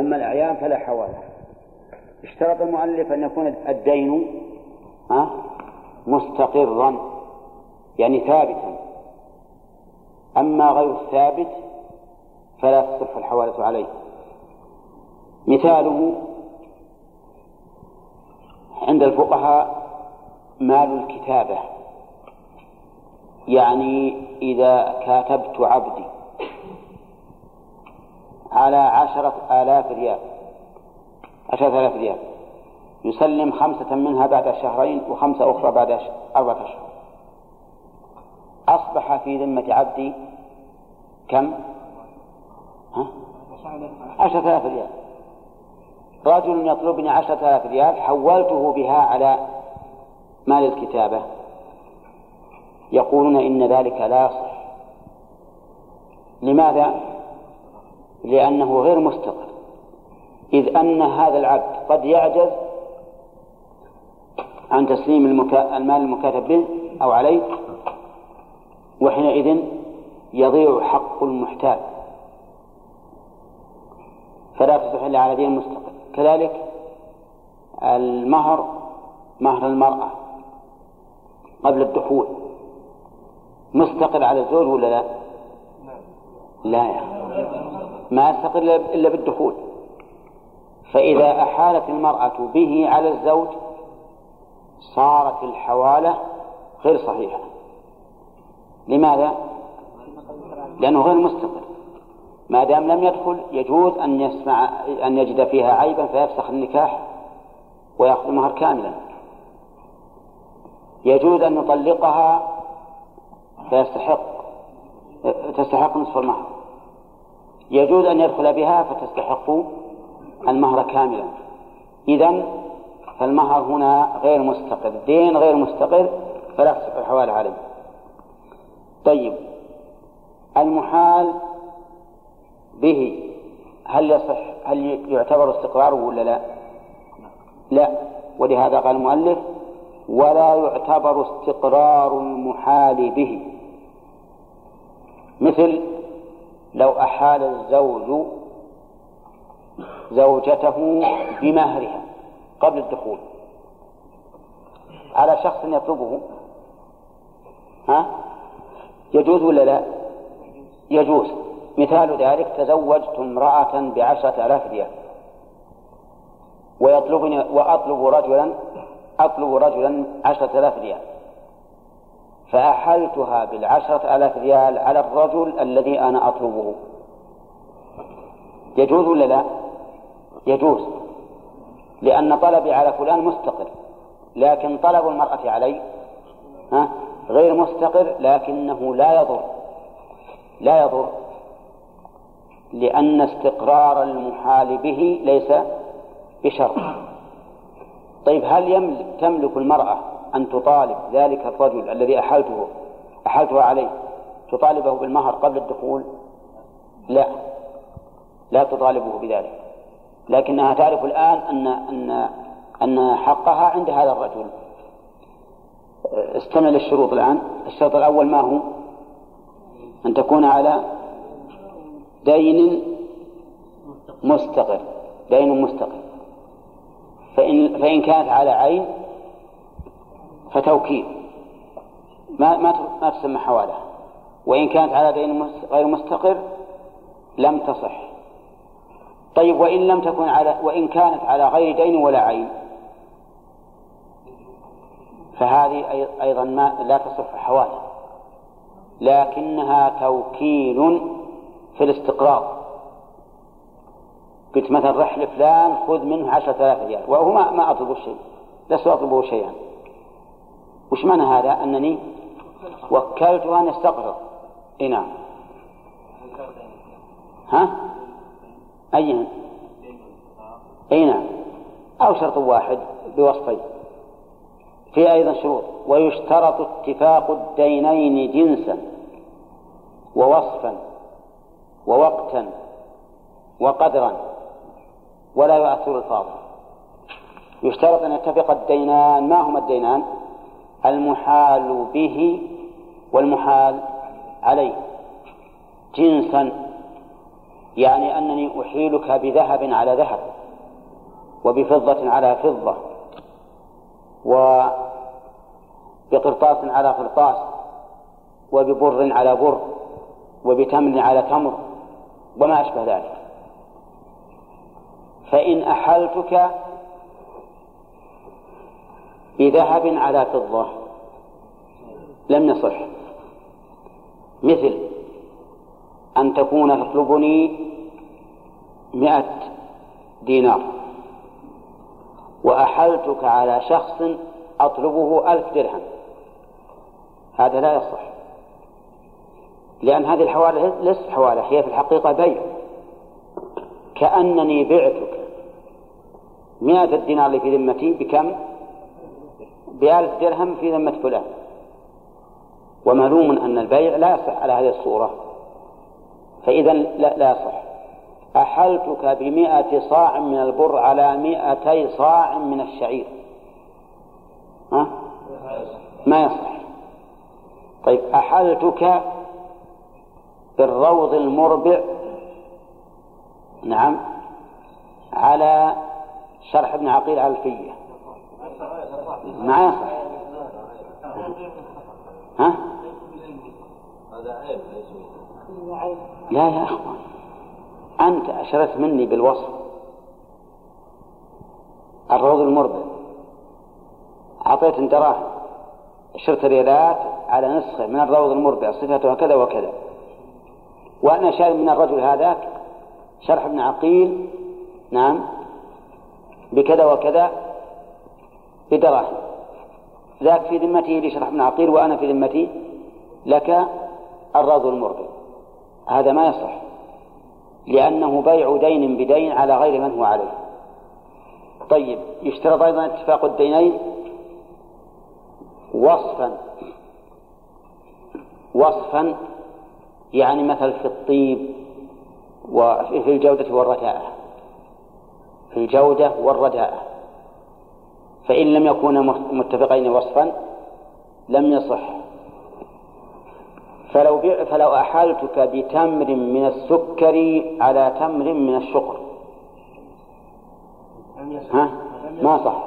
أما الأعيان فلا حوالة. اشترط المؤلف أن يكون الدين مستقرا يعني ثابتا. أما غير الثابت فلا تصح الحوالة عليه. مثاله عند الفقهاء مال الكتابة. يعني إذا كاتبت عبدي على عشرة آلاف ريال عشرة آلاف ريال يسلم خمسة منها بعد شهرين وخمسة أخرى بعد أربعة أشهر أصبح في ذمة عبدي كم؟ ها؟ عشرة آلاف ريال رجل يطلبني عشرة آلاف ريال حولته بها على مال الكتابة يقولون إن ذلك لا يصح لماذا؟ لأنه غير مستقر. إذ أن هذا العبد قد يعجز عن تسليم المكا... المال المكاتب به أو عليه وحينئذ يضيع حق المحتاج فلا تصح إلا على دين مستقل كذلك المهر مهر المرأة قبل الدخول. مستقل على الزوج ولا لا؟ لا. يا ما يستقل إلا بالدخول. فإذا أحالت المرأة به على الزوج صارت الحوالة غير صحيحة. لماذا؟ لأنه غير مستقر. ما دام لم يدخل يجوز أن يسمع أن يجد فيها عيبا فيفسخ النكاح ويأخذ المهر كاملا. يجوز أن يطلقها فيستحق تستحق نصف المهر يجوز أن يدخل بها فتستحق المهر كاملا. إذا فالمهر هنا غير مستقر دين غير مستقر فلا تصح الحوالة عليه. طيب المحال به هل يصح هل يعتبر استقراره ولا لا؟ لا ولهذا قال المؤلف ولا يعتبر استقرار المحال به. مثل لو أحال الزوج زوجته بمهرها قبل الدخول. على شخص يطلبه؟ ها؟ يجوز ولا لا؟ يجوز. مثال ذلك تزوجت امرأة بعشرة آلاف ريال. ويطلبني وأطلب رجلا أطلب رجلا عشرة آلاف ريال. فأحلتها بالعشرة آلاف ريال على الرجل الذي أنا أطلبه. يجوز ولا لا؟ يجوز لأن طلبي على فلان مستقر لكن طلب المرأة علي ها؟ غير مستقر لكنه لا يضر لا يضر لأن استقرار المحال به ليس بشرط. طيب هل يملك تملك المرأة أن تطالب ذلك الرجل الذي أحلته أحلته عليه. تطالبه بالمهر قبل الدخول؟ لا. لا تطالبه بذلك. لكنها تعرف الآن أن أن أن حقها عند هذا الرجل. استمع للشروط الآن. الشرط الأول ما هو؟ أن تكون على دين مستقر. دين مستقر. فإن فإن كانت على عين فتوكيل ما ما ما تسمى حوالة وإن كانت على دين غير مستقر لم تصح. طيب وإن لم تكن على وإن كانت على غير دين ولا عين فهذه أيضا ما لا تصح حوالة لكنها توكيل في الاستقرار قلت مثلا رح لفلان خذ منه عشرة آلاف ريال. وهو ما, أطلب شيء. لست أطلبه شيئا. وش معنى هذا؟ أنني وكلته أن يستقرض إي نعم. ها؟ أي أي نعم. أو شرط واحد بوصفين. في أيضا شروط. ويشترط اتفاق الدينين جنسا ووصفا ووقتا وقدرا ولا يؤثر الفاضل. يشترط أن يتفق الدينان. ما هما الدينان؟ المحال به والمحال عليه. جنسا يعني أنني أحيلك بذهب على ذهب وبفضة على فضة وبقرطاس على قرطاس وببر على بر وبتمر على تمر وما أشبه ذلك. فإن أحلتك بذهب على فضة. لم يصح. مثل أن تكون تطلبني مئة دينار وأحلتك على شخص أطلبه ألف درهم. هذا لا يصح. لأن هذه الحوالة ليست حوالة هي في الحقيقة بيع. كأنني بعتك مئة الدينار اللي في ذمتي بكم؟ بألف درهم في ذمة فلان. ومعلوم أن البيع لا يصح على هذه الصورة. فإذا لا, لا يصح. أحلتك بمئة صاع من البر على مئتي صاع من الشعير. ها؟ ما يصح. طيب أحلتك بالروض المربع. نعم على شرح ابن عقيل على الفية. ما يصح ها؟ لا يا أخوان أنت أشرت مني بالوصف. الروض المربع أعطيت دراهم أشرت ريالات على نسخة من الروض المربع صفتها كذا وكذا. وأنا شاري من الرجل هذاك شرح ابن عقيل. نعم. بكذا وكذا. بدراهم. ذاك في ذمته لشرح ابن عقيل وأنا في ذمتي؟ لك الرض المرضي هذا ما يصح. لأنه بيع دين بدين على غير من هو عليه. طيب يشترط أيضا اتفاق الدينين؟ وصفا. وصفا يعني مثل في الطيب وفي الجودة والرداءة. في الجودة والرداءة. فإن لم يكونا متفقين وصفا لم يصح. فلو فلو أحالتك بتمر من السكر على تمر من الشقر ها؟ ما صح.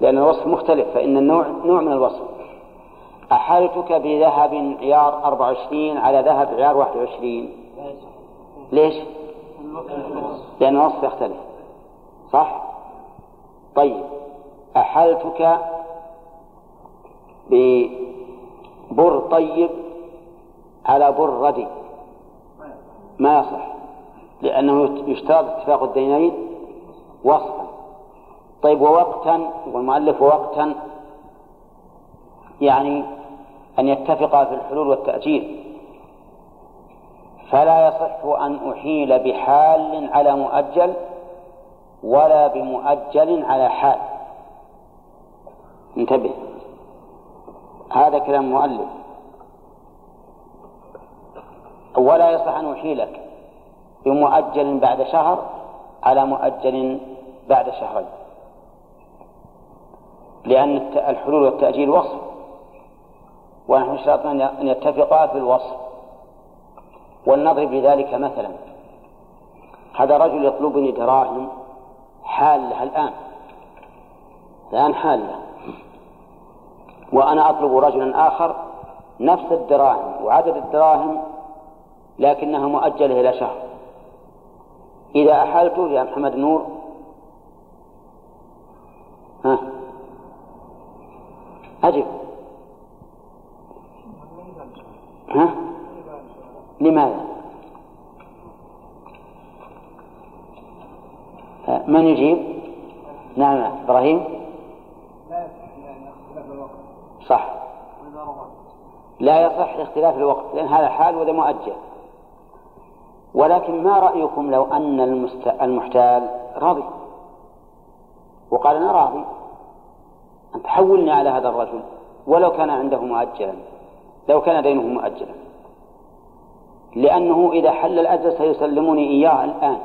لأن الوصف مختلف فإن النوع نوع من الوصف. أحالتك بذهب عيار 24 على ذهب عيار 21 ليش؟ لأن الوصف يختلف. صح؟ طيب. أحلتك ببر طيب على بر ردي ما يصح لأنه يشترط اتفاق الدينين وصفا. طيب ووقتا والمؤلف وقتا يعني أن يتفقا في الحلول والتأجيل. فلا يصح أن أحيل بحال على مؤجل ولا بمؤجل على حال. انتبه. هذا كلام مؤلف. ولا يصح أن أحيلك بمؤجل بعد شهر على مؤجل بعد شهرين. لأن الحلول والتأجيل وصف. ونحن اشترطنا أن يتفقا في الوصف. ولنضرب لذلك مثلا. هذا رجل يطلبني دراهم حالة الآن. الآن حالة. وأنا أطلب رجلا آخر نفس الدراهم وعدد الدراهم لكنها مؤجلة إلى شهر. إذا أحلت يا محمد نور ها أجب. ها؟ لماذا؟ من يجيب؟ نعم إبراهيم. صح. لا يصح اختلاف الوقت لأن هذا حال وهذا مؤجل. ولكن ما رأيكم لو أن المحتال راضي؟ وقال أنا راضي. أن تحولني على هذا الرجل ولو كان عنده مؤجلا. لو كان دينه مؤجلا. لأنه إذا حل الأجل سيسلمني إياه الآن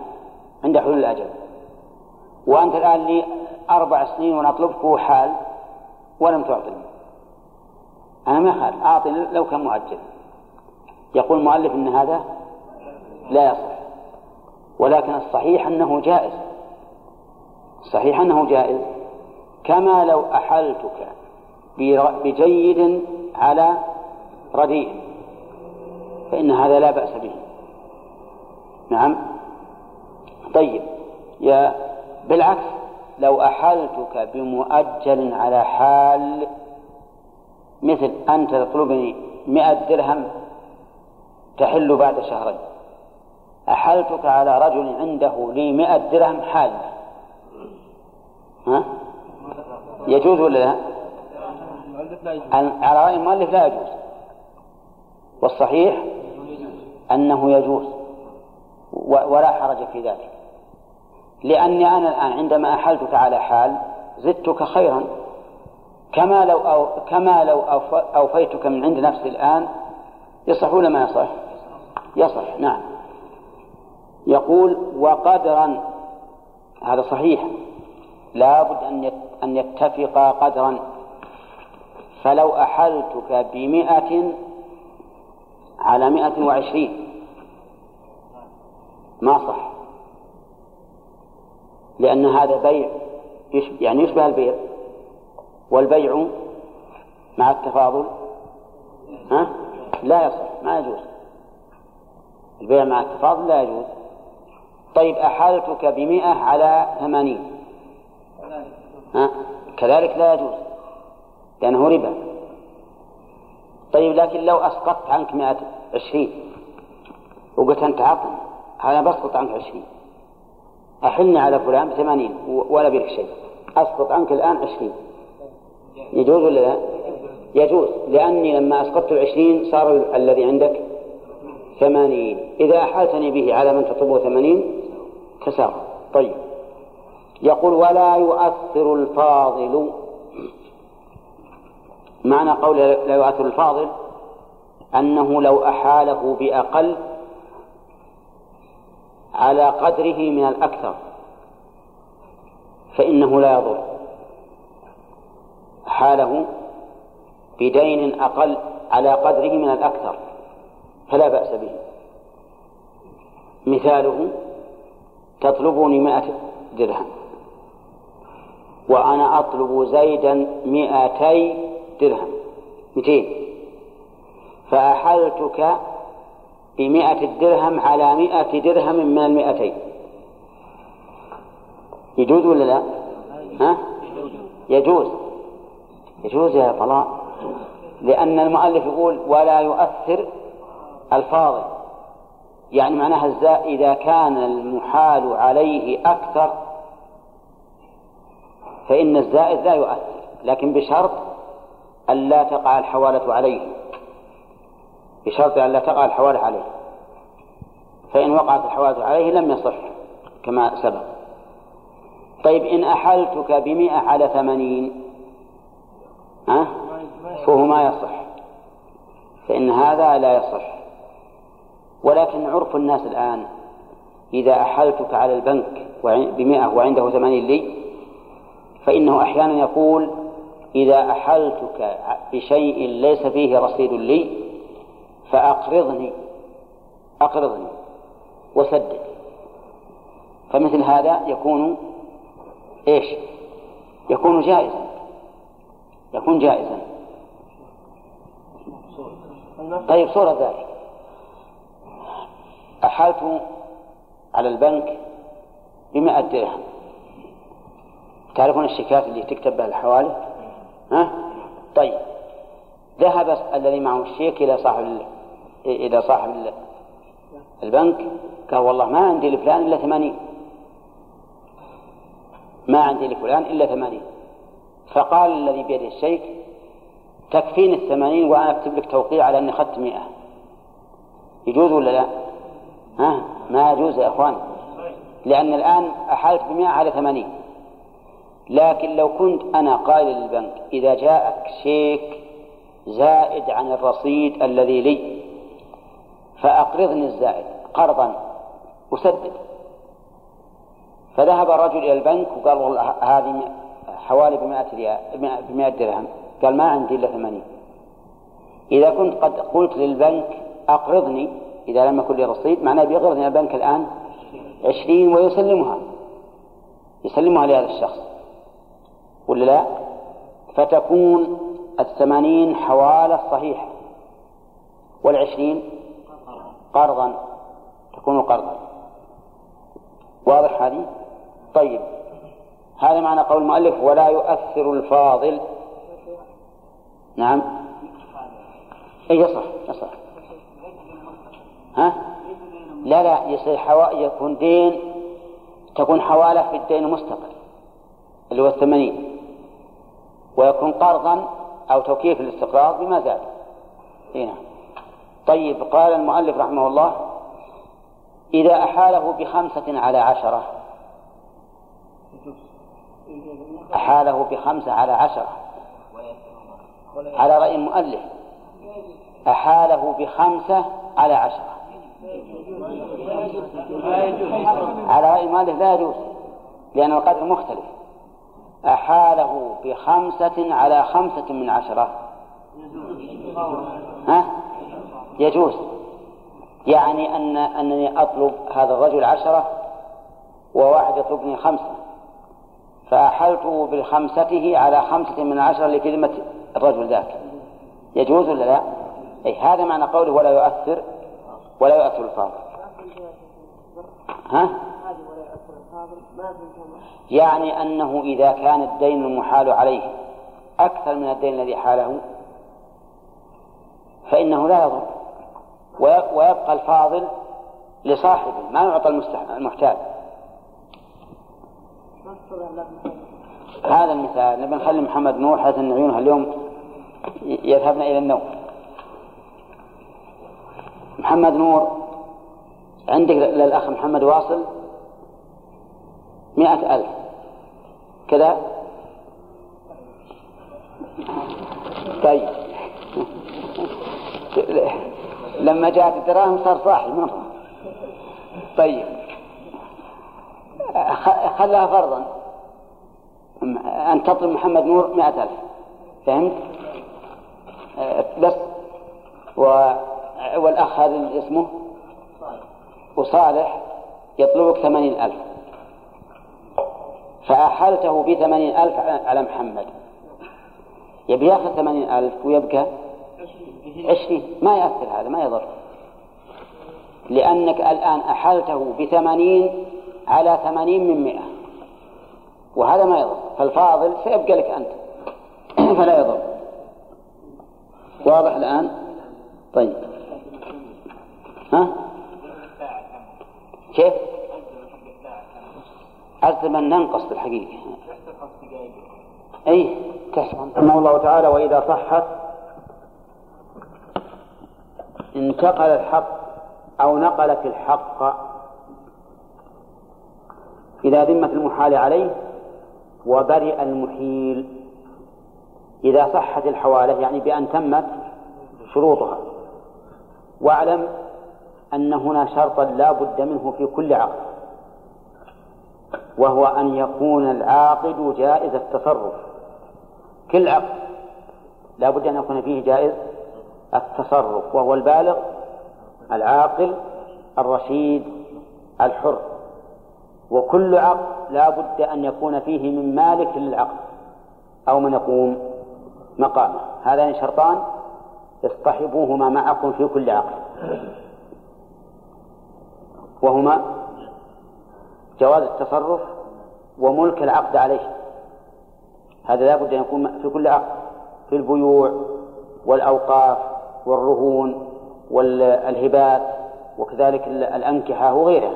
عند حلول الأجل. وأنت الآن لي أربع سنين ونطلبك حال ولم تعطني. أنا ما خالف أعطني لو كان مؤجل. يقول المؤلف أن هذا لا يصح. ولكن الصحيح أنه جائز. صحيح أنه جائز. كما لو أحلتك بجيد على رديء. فإن هذا لا بأس به. نعم. طيب. يا بالعكس لو أحلتك بمؤجل على حال مثل أنت تطلبني مئة درهم تحل بعد شهرين. أحلتك على رجل عنده لي مئة درهم حال. ها؟ يجوز ولا لا؟ على رأي المؤلف لا يجوز. والصحيح أنه يجوز. ولا حرج في ذلك. لأني أنا الآن عندما أحلتك على حال زدتك خيرا. كما لو أو كما لو أوفيتك من عند نفسي الآن يصح ولا ما يصح؟ يصح نعم. يقول وقدرا هذا صحيح. لابد أن أن يتفقا قدرا. فلو أحلتك بمئة على مئة وعشرين. ما صح. لأن هذا بيع يعني يشبه البيع. والبيع مع التفاضل؟ ها؟ لا يصح ما يجوز. البيع مع التفاضل لا يجوز. طيب أحالتك بمئة على ثمانين. ها؟ كذلك لا يجوز لأنه ربا. طيب لكن لو أسقطت عنك مئة عشرين وقلت أنت عطني أنا بسقط عنك عشرين. أحلني على فلان بثمانين ولا بيك شيء. أسقط عنك الآن عشرين. يجوز ولا لا؟ يجوز. لأني لما أسقطت العشرين صار الذي عندك ثمانين. إذا أحالتني به على من تطلبه ثمانين تساوى. طيب. يقول ولا يؤثر الفاضل. معنى قول لا يؤثر الفاضل أنه لو أحاله بأقل على قدره من الأكثر فإنه لا يضر. حاله بدين أقل على قدره من الأكثر فلا بأس به. مثاله تطلبني مائة درهم. وأنا أطلب زيدا مائتي درهم مئتين. فأحلتك بمئة الدرهم على مئة درهم من المئتين. يجوز ولا لا؟ ها؟ يجوز. يجوز يا طلاق؟ لأن المؤلف يقول ولا يؤثر الفاضل. يعني معناها الزاء إذا كان المحال عليه أكثر فإن الزائد لا يؤثر لكن بشرط أن لا تقع الحوالة عليه. بشرط أن لا تقع الحوالة عليه. فإن وقعت الحوالة عليه لم يصح كما سبق. طيب إن أحلتك بمئة على ثمانين ها؟ فهو ما يصح. فإن هذا لا يصح. ولكن عرف الناس الآن إذا أحلتك على البنك بمئة وعنده ثمانين لي فإنه أحيانا يقول إذا أحلتك بشيء ليس فيه رصيد لي فأقرضني. أقرضني. وسدد. فمثل هذا يكون إيش؟ يكون جائزا. يكون جائزا. طيب صورة ذلك. أحلت على البنك بمئة درهم. تعرفون الشيكات اللي تكتب بها الحوالي؟ ها؟ طيب. ذهب الذي معه الشيك إلى صاحب إلى صاحب البنك. قال والله ما عندي لفلان إلا ثمانين. ما عندي لفلان إلا ثمانين. فقال الذي بيده الشيك تكفيني الثمانين وأنا أكتب لك توقيع على أني أخذت مئة. يجوز ولا لا؟ ها؟ ما يجوز يا أخوان. لأن الآن أحالت بمئة على ثمانين. لكن لو كنت أنا قائل للبنك إذا جاءك شيك زائد عن الرصيد الذي لي فأقرضني الزائد قرضا أسدد. فذهب الرجل إلى البنك وقال والله هذه حوالي بمائة ريال بمائة درهم. قال ما عندي إلا ثمانين. إذا كنت قد قلت للبنك أقرضني إذا لم يكن لي رصيد معناه بيقرضني البنك الآن عشرين ويسلمها. يسلمها لهذا الشخص. ولا لا؟ فتكون الثمانين حوالة صحيحة. والعشرين قرضا. تكون قرضا. واضح هذه؟ طيب. هذا معنى قول المؤلف ولا يؤثر الفاضل. نعم. اي يصح يصح. ها؟ لا لا يصير. يكون دين تكون حوالة في الدين المستقل اللي هو الثمانين. ويكون قرضا أو توكيف الاستقراض بما زاد. هنا طيب قال المؤلف رحمه الله إذا أحاله بخمسة على عشرة أحاله بخمسة على عشرة. على رأي المؤلف. أحاله بخمسة على عشرة. على رأي المؤلف لا يجوز لأن القدر مختلف. أحاله بخمسة على خمسة من عشرة. ها؟ يجوز. يعني أن أنني أطلب هذا الرجل عشرة وواحد يطلبني خمسة. فأحلته بالخمسته على خمسة من عشرة لكلمة الرجل ذاك يجوز ولا لا؟ أي هذا معنى قوله ولا يؤثر ولا يؤثر الفاضل ها؟ يعني أنه إذا كان الدين المحال عليه أكثر من الدين الذي حاله فإنه لا يضر ويبقى الفاضل لصاحبه ما يعطى المحتاج هذا المثال نبي نخلي محمد نور حتى إن عيونها اليوم يذهبن إلى النوم. محمد نور عندك للأخ محمد واصل مئة ألف. كذا؟ طيب. لما جاءت الدراهم صار صاحي طيب. خلاها فرضا أن تطلب محمد نور مئة ألف. فهمت؟ بس. و... والأخ هذا اسمه؟ وصالح يطلبك ثمانين ألف. فأحلته بثمانين ألف على محمد. يبي ياخذ ثمانين ألف ويبقى عشرين. ما يأثر هذا ما يضر. لأنك الآن أحلته بثمانين على ثمانين من مئة. وهذا ما يضر. فالفاضل سيبقى لك أنت. فلا يضر. واضح الآن؟ طيب. ها؟ كيف؟ أن ننقص بالحقيقة أي تحسن الله تعالى وإذا صحت انتقل الحق أو نقلت الحق إلى ذمة المحال عليه وبرئ المحيل. إذا صحت الحوالة يعني بأن تمت شروطها. واعلم أن هنا شرطا لا بد منه في كل عقد وهو أن يكون العاقد جائز التصرف. كل عقد لا بد أن يكون فيه جائز التصرف وهو البالغ العاقل الرشيد الحر. وكل عقد لا بد أن يكون فيه من مالك للعقد أو من يقوم مقامه. هذان شرطان اصطحبوهما معكم في كل عقد. وهما جواز التصرف وملك العقد عليه. هذا لا بد أن يكون في كل عقد في البيوع والأوقاف والرهون والهبات وكذلك الأنكحة وغيرها.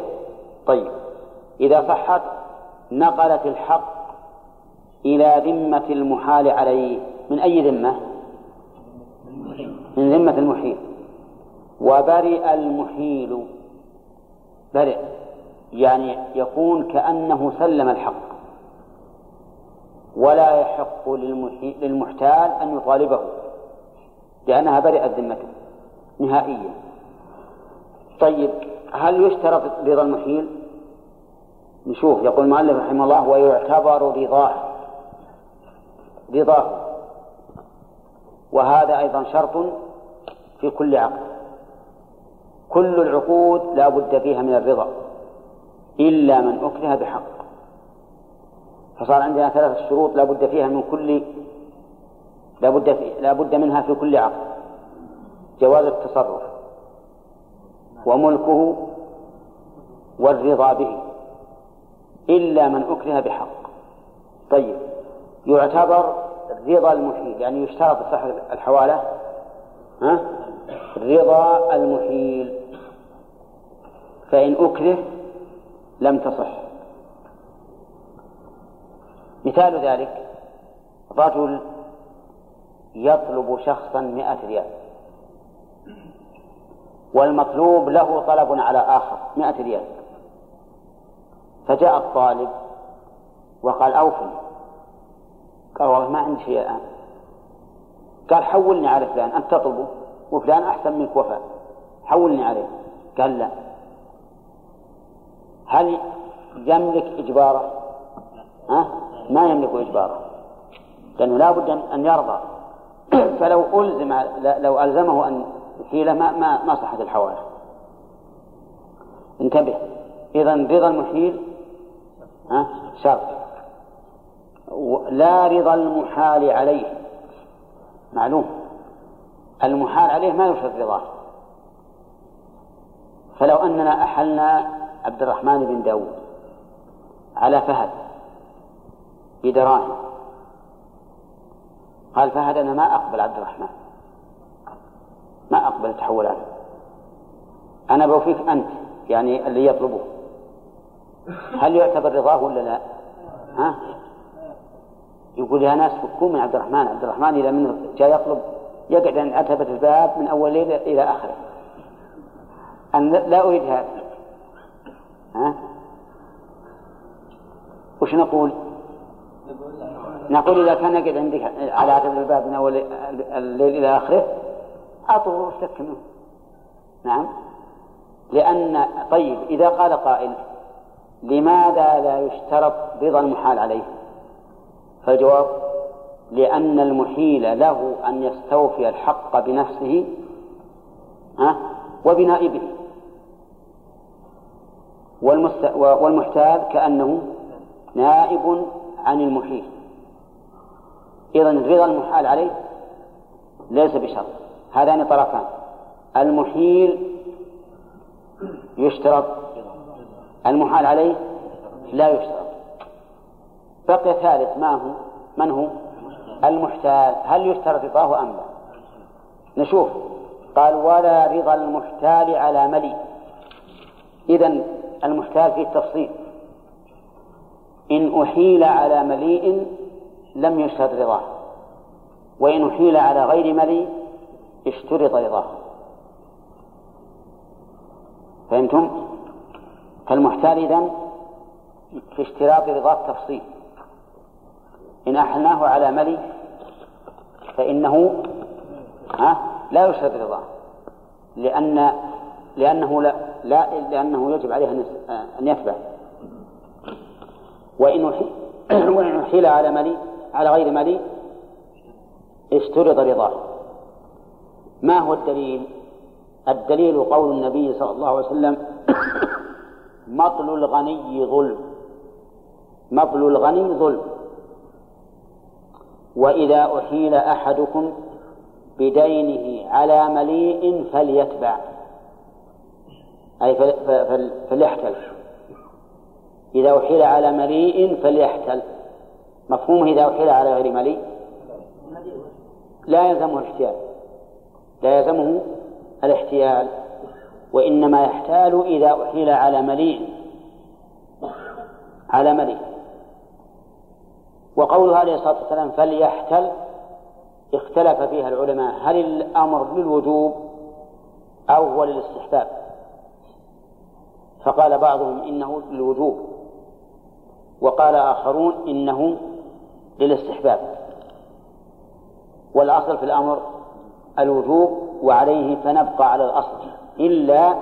طيب. إذا صحت نقلت الحق إلى ذمة المحال عليه. من أي ذمة؟ من ذمة المحيل. وبرئ المحيل. برئ. يعني يكون كأنه سلم الحق. ولا يحق للمحتال أن يطالبه. لأنها برئت ذمته. نهائيا. طيب هل يشترط رضا المحيل؟ نشوف يقول المؤلف رحمه الله ويعتبر رضاه رضاه. وهذا أيضا شرط في كل عقد. كل العقود لا بد فيها من الرضا إلا من أكره بحق. فصار عندنا ثلاثة شروط لا بد فيها من كل لا بد لا بد منها في كل عقد. جواز التصرف وملكه والرضا به. إلا من أكره بحق. طيب يعتبر رضا المحيل يعني يشترط صحة الحوالة؟ ها؟ رضا المحيل فإن أكره لم تصح. مثال ذلك رجل يطلب شخصا مئة ريال. والمطلوب له طلب على آخر مئة ريال. فجاء الطالب وقال أوفني. قال والله ما عندي شيء الآن. قال حولني على فلان أنت تطلبه؟ وفلان أحسن منك وفاء. حولني عليه. قال لا. هل يملك إجباره؟ ها؟ ما يملك إجباره. لأنه لا بد أن يرضى. فلو ألزم لو ألزمه أن يحيله ما ما ما صحت الحوالة انتبه. إذا رضا المحيل ها؟ شرط لا رضا المحال عليه. معلوم. المحال عليه ما يشرط رضاه. فلو أننا أحلنا عبد الرحمن بن داود على فهد بدراهم قال فهد أنا ما أقبل عبد الرحمن. ما أقبل التحول عنه أنا بوفيك أنت يعني اللي يطلبه. هل يعتبر رضاه ولا لا؟ ها؟ يقول يا ناس فكوا من عبد الرحمن عبد الرحمن إذا من جاء يطلب يقعد عند عتبة الباب من أول ليلة إلى آخره أنا لا أريد هذا ها؟ وش نقول؟ نقول إذا كان يقعد عندك على عتبة الباب من أول الليل إلى آخره أعطوه وافتك منه نعم لأن طيب إذا قال قائل لماذا لا يشترط رضا المحال عليه؟ فالجواب لأن المحيل له أن يستوفي الحق بنفسه وبنائبه والمحتال كأنه نائب عن المحيل. إذا رضا المحال عليه ليس بشرط. هذان طرفان. المحيل يشترط المحال عليه لا يشترط. بقي ثالث ما هو؟ من هو؟ المحتال. هل يشترط رضاه أم لا؟ نشوف. قال ولا رضا المحتال على ملي. إذا المحتال فيه تفصيل. إن أحيل على مليء لم يشترط رضاه. وإن أحيل على غير مليء اشترط رضاه. فهمتم؟ فالمحتال إذن في اشتراط رضاه التفصيل إن أحلناه على ملي فإنه ها؟ لا يشترط رضاه. لأن لأنه لا, لا لأنه يجب عليه أن يتبع. وإن أحيل على ملي على غير ملي اشترط رضاه. ما هو الدليل؟ الدليل قول النبي صلى الله عليه وسلم مطل الغني ظلم. مطل الغني ظلم. وإذا أحيل أحدكم بدينه على مليء فليتبع. أي فليحتل. إذا أحيل على مليء فليحتل. مفهومه إذا أحيل على غير مليء؟ لا يلزمه الاحتيال. لا يلزمه الاحتيال. وإنما يحتال إذا أحيل على مليء. على مليء. وقوله عليه الصلاة والسلام فليحتل اختلف فيها العلماء. هل الأمر للوجوب أو هو للاستحباب؟ فقال بعضهم إنه للوجوب وقال آخرون إنه للاستحباب. والأصل في الأمر الوجوب وعليه فنبقى على الأصل. إلا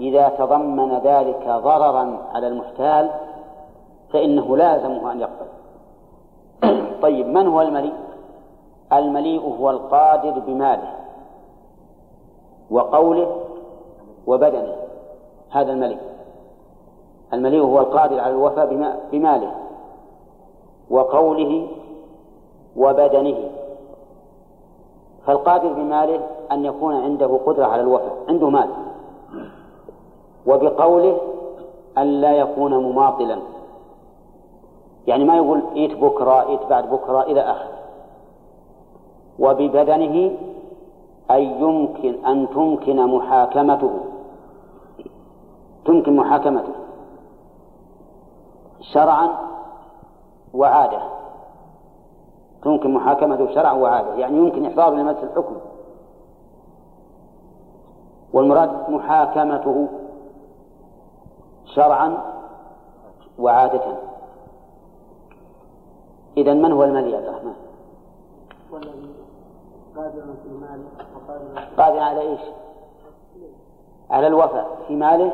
إذا تضمن ذلك ضررا على المحتال فإنه لازمه أن يقبل. طيب من هو المليء؟ المليء هو القادر بماله وقوله وبدنه. هذا المليء. المليء هو القادر على الوفاء بماله وقوله وبدنه. فالقادر بماله أن يكون عنده قدرة على الوفاء عنده مال. وبقوله أن لا يكون مماطلا. يعني ما يقول إيت بكرة إيت بعد بكرة إلى آخره وببدنه أي يمكن أن تمكن محاكمته. تمكن محاكمته. شرعا وعادة. تمكن محاكمته شرعا وعادة يعني يمكن إحضاره لمجلس الحكم والمراد محاكمته شرعا وعادة إذا من هو الملي يا عبد الرحمن؟ قادر على إيش؟ على الوفاء في ماله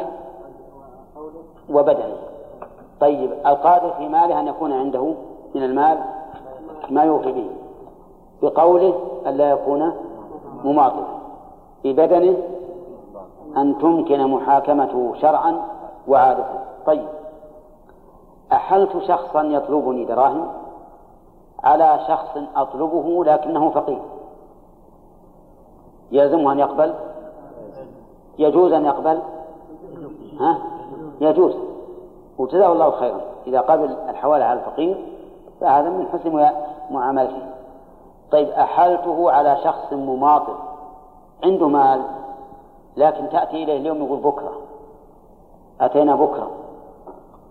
وبدنه طيب القادر في ماله أن يكون عنده من المال ما يوفي به بقوله أن لا يكون مماطلا ببدنه أن تمكن محاكمته شرعا وعادة. طيب أحلت شخصا يطلبني دراهم على شخص أطلبه لكنه فقير؟ يلزمه أن يقبل؟ يجوز أن يقبل؟ ها؟ يجوز. وجزاه الله خيرا. إذا قبل الحوالة على الفقير فهذا من حسن معاملته. طيب أحلته على شخص مماطل عنده مال لكن تأتي إليه اليوم يقول بكرة. أتينا بكرة.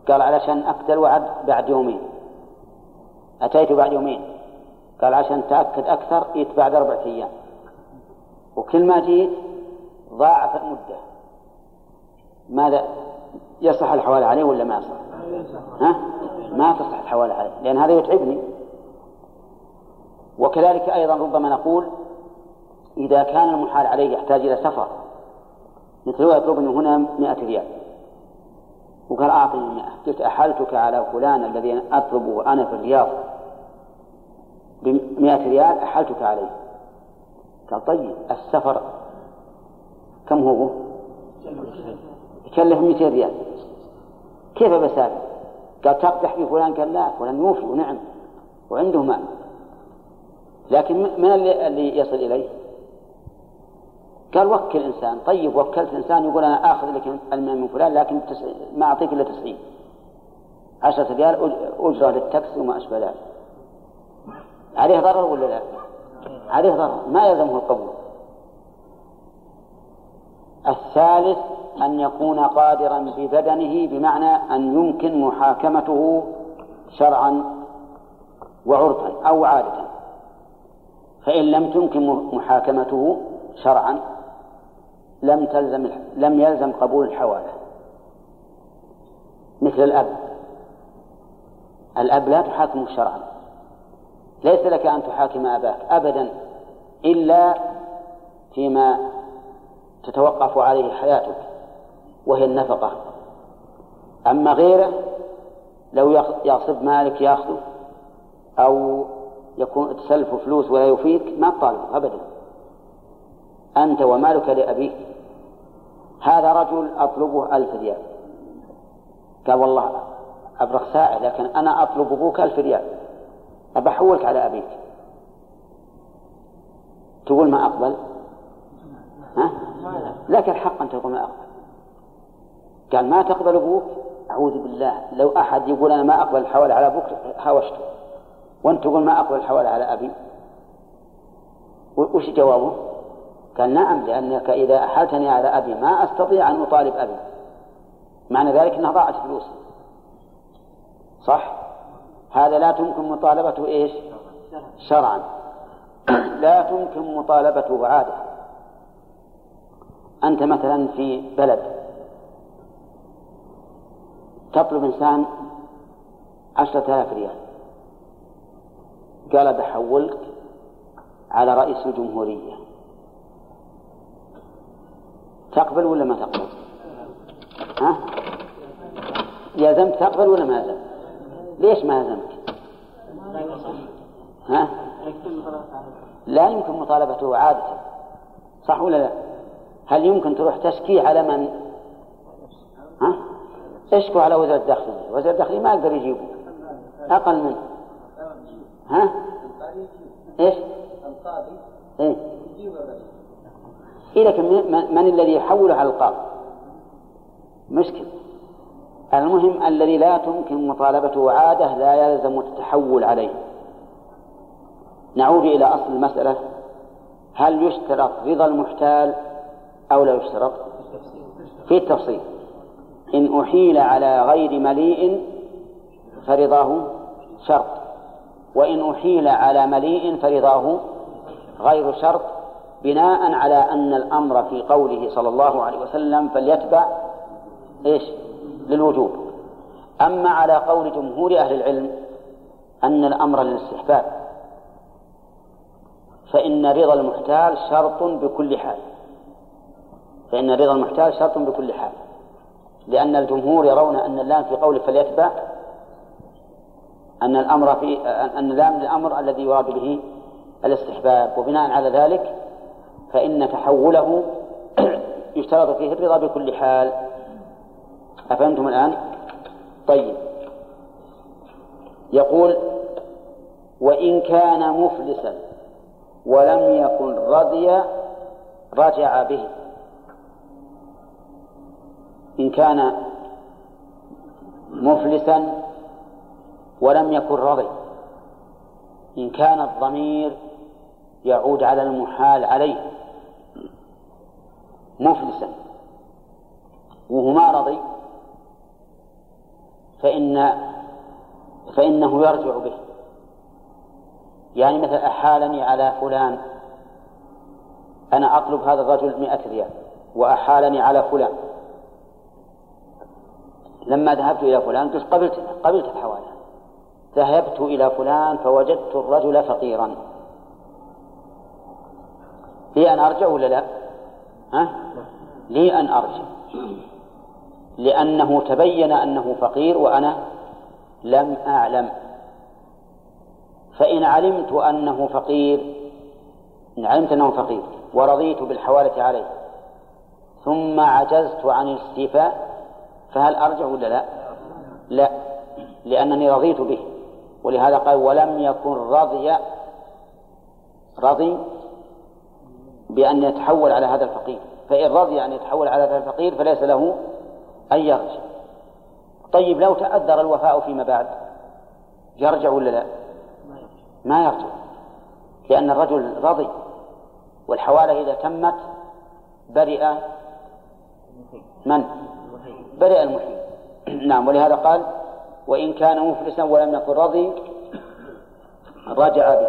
قال علشان أقتل وعد بعد يومين. أتيت بعد يومين. قال عشان تأكد أكثر جيت بعد أربعة أيام. وكل ما جيت ضاعف المدة. ماذا؟ يصح الحوالة عليه ولا ما يصح؟ ها؟ ما تصح الحوالة عليه لأن هذا يتعبني. وكذلك أيضا ربما نقول إذا كان المحال عليه يحتاج إلى سفر. مثل هو يطلبني هنا مئة ريال. وقال أعطني مئة. قلت أحلتك على فلان الذي أطلبه أنا في الرياض. بمئة ريال أحلتك عليه. قال طيب السفر كم هو؟ يكلف 200 ريال. كيف بسافر؟ قال تقدح في فلان قال لا فلان يوفي ونعم وعنده مال. لكن من اللي, اللي يصل إليه؟ قال وكل إنسان. طيب وكلت إنسان يقول أنا آخذ لك المال من فلان لكن ما أعطيك إلا تسعين. عشرة ريال أجرة للتاكسي وما أشبه ذلك. عليه ضرر ولا لا؟ عليه ضرر. ما يلزمه القبول. الثالث أن يكون قادرا ببدنه بمعنى أن يمكن محاكمته شرعا وعرفا أو عادة. فإن لم تمكن محاكمته شرعا لم تلزم لم يلزم قبول الحوالة مثل الأب. الأب لا تحاكمه شرعا. ليس لك أن تحاكم أباك أبدا إلا فيما تتوقف عليه حياتك. وهي النفقة. أما غيره لو يغصب مالك ياخذه أو يكون تسلف فلوس ولا يفيك ما تطالبه أبدا. أنت ومالك لأبيك. هذا رجل أطلبه ألف ريال. قال والله أبرخ ساعة لكن أنا أطلب أبوك ألف ريال. أبحولك على أبيك. تقول ما أقبل؟ ها؟ لك الحق أن تقول ما أقبل. قال ما تقبل أبوك؟ أعوذ بالله. لو أحد يقول أنا ما أقبل الحوالة على أبوك هاوشته. وأنت تقول ما أقبل الحوالة على أبي. وش جوابه؟ قال نعم لأنك إذا أحلتني على أبي ما أستطيع أن أطالب أبي. معنى ذلك أنها ضاعت فلوسي صح؟ هذا لا تمكن مطالبته إيش؟ شرعا. لا تمكن مطالبته عادة. أنت مثلا في بلد تطلب إنسان عشرة آلاف ريال قال بحولك على رئيس الجمهورية تقبل ولا ما تقبل؟ ها؟ يلزمك تقبل ولا ما يلزمك؟ ليش ما يلزمك؟ ها؟ لا يمكن مطالبته عادة صح ولا لا؟ هل يمكن تروح تشكي على من؟ ها؟ اشكوا على وزير الداخلية وزير الداخلية ما يقدر يجيبه أقل منه ها؟ إيش؟ القاضي إيه إيه لكن من الذي يحوله على القاضي؟ مشكل المهم الذي لا تمكن مطالبته عادة لا يلزم التحول عليه نعود إلى أصل المسألة هل يشترط رضا المحتال أو لا يشترط في التفصيل إن أحيل على غير مليء فرضاه شرط وإن أحيل على مليء فرضاه غير شرط بناء على أن الأمر في قوله صلى الله عليه وسلم فليتبع إيش؟ للوجوب. أما على قول جمهور أهل العلم أن الأمر للاستحباب فإن رضا المحتال شرط بكل حال فإن رضا المحتال شرط بكل حال. لأن الجمهور يرون أن اللام في قوله فليتبع أن الأمر في أن اللام الأمر الذي يراد به الاستحباب. وبناء على ذلك فإن تحوله يشترط فيه الرضا بكل حال. أفهمتم الآن؟ طيب. يقول وإن كان مفلسا ولم يكن رضي رجع به. إن كان مفلسا ولم يكن رضي. إن كان الضمير يعود على المحال عليه. مفلسا. وهو ما رضي. فإن فإنه يرجع به. يعني مثل أحالني على فلان. أنا أطلب هذا الرجل مئة ريال. وأحالني على فلان. لما ذهبت إلى فلان قلت قبلت قبلت الحوالة ذهبت إلى فلان فوجدت الرجل فقيرا لي أن أرجع ولا لا؟ ها؟ لي أن أرجع لأنه تبين أنه فقير وأنا لم أعلم فإن علمت أنه فقير إن علمت أنه فقير ورضيت بالحوالة عليه ثم عجزت عن الاستيفاء فهل أرجع ولا لا؟ لا لأنني رضيت به ولهذا قال ولم يكن رضي رضي بأن يتحول على هذا الفقير فإن رضي أن يتحول على هذا الفقير فليس له أن يرجع طيب لو تأذر الوفاء فيما بعد يرجع ولا لا؟ ما يرجع لأن الرجل رضي والحوالة إذا تمت برئ من؟ برئ المحيي نعم ولهذا قال وإن كان مفلسا ولم يكن رضي رجع به.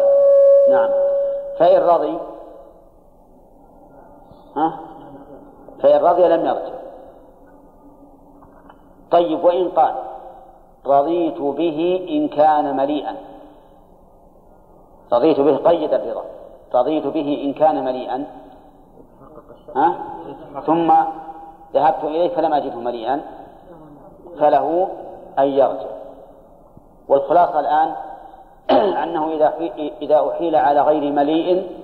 نعم. فإن رضي ها؟ فإن رضي لم يرجع. طيب وإن قال رضيت به إن كان مليئا. رضيت به قيد الرضا. رضيت به إن كان مليئا. ها؟ ثم ذهبت إليه فلم أجده مليئا فله أن يرجع. والخلاصة الآن أنه إذا إذا أحيل على غير مليء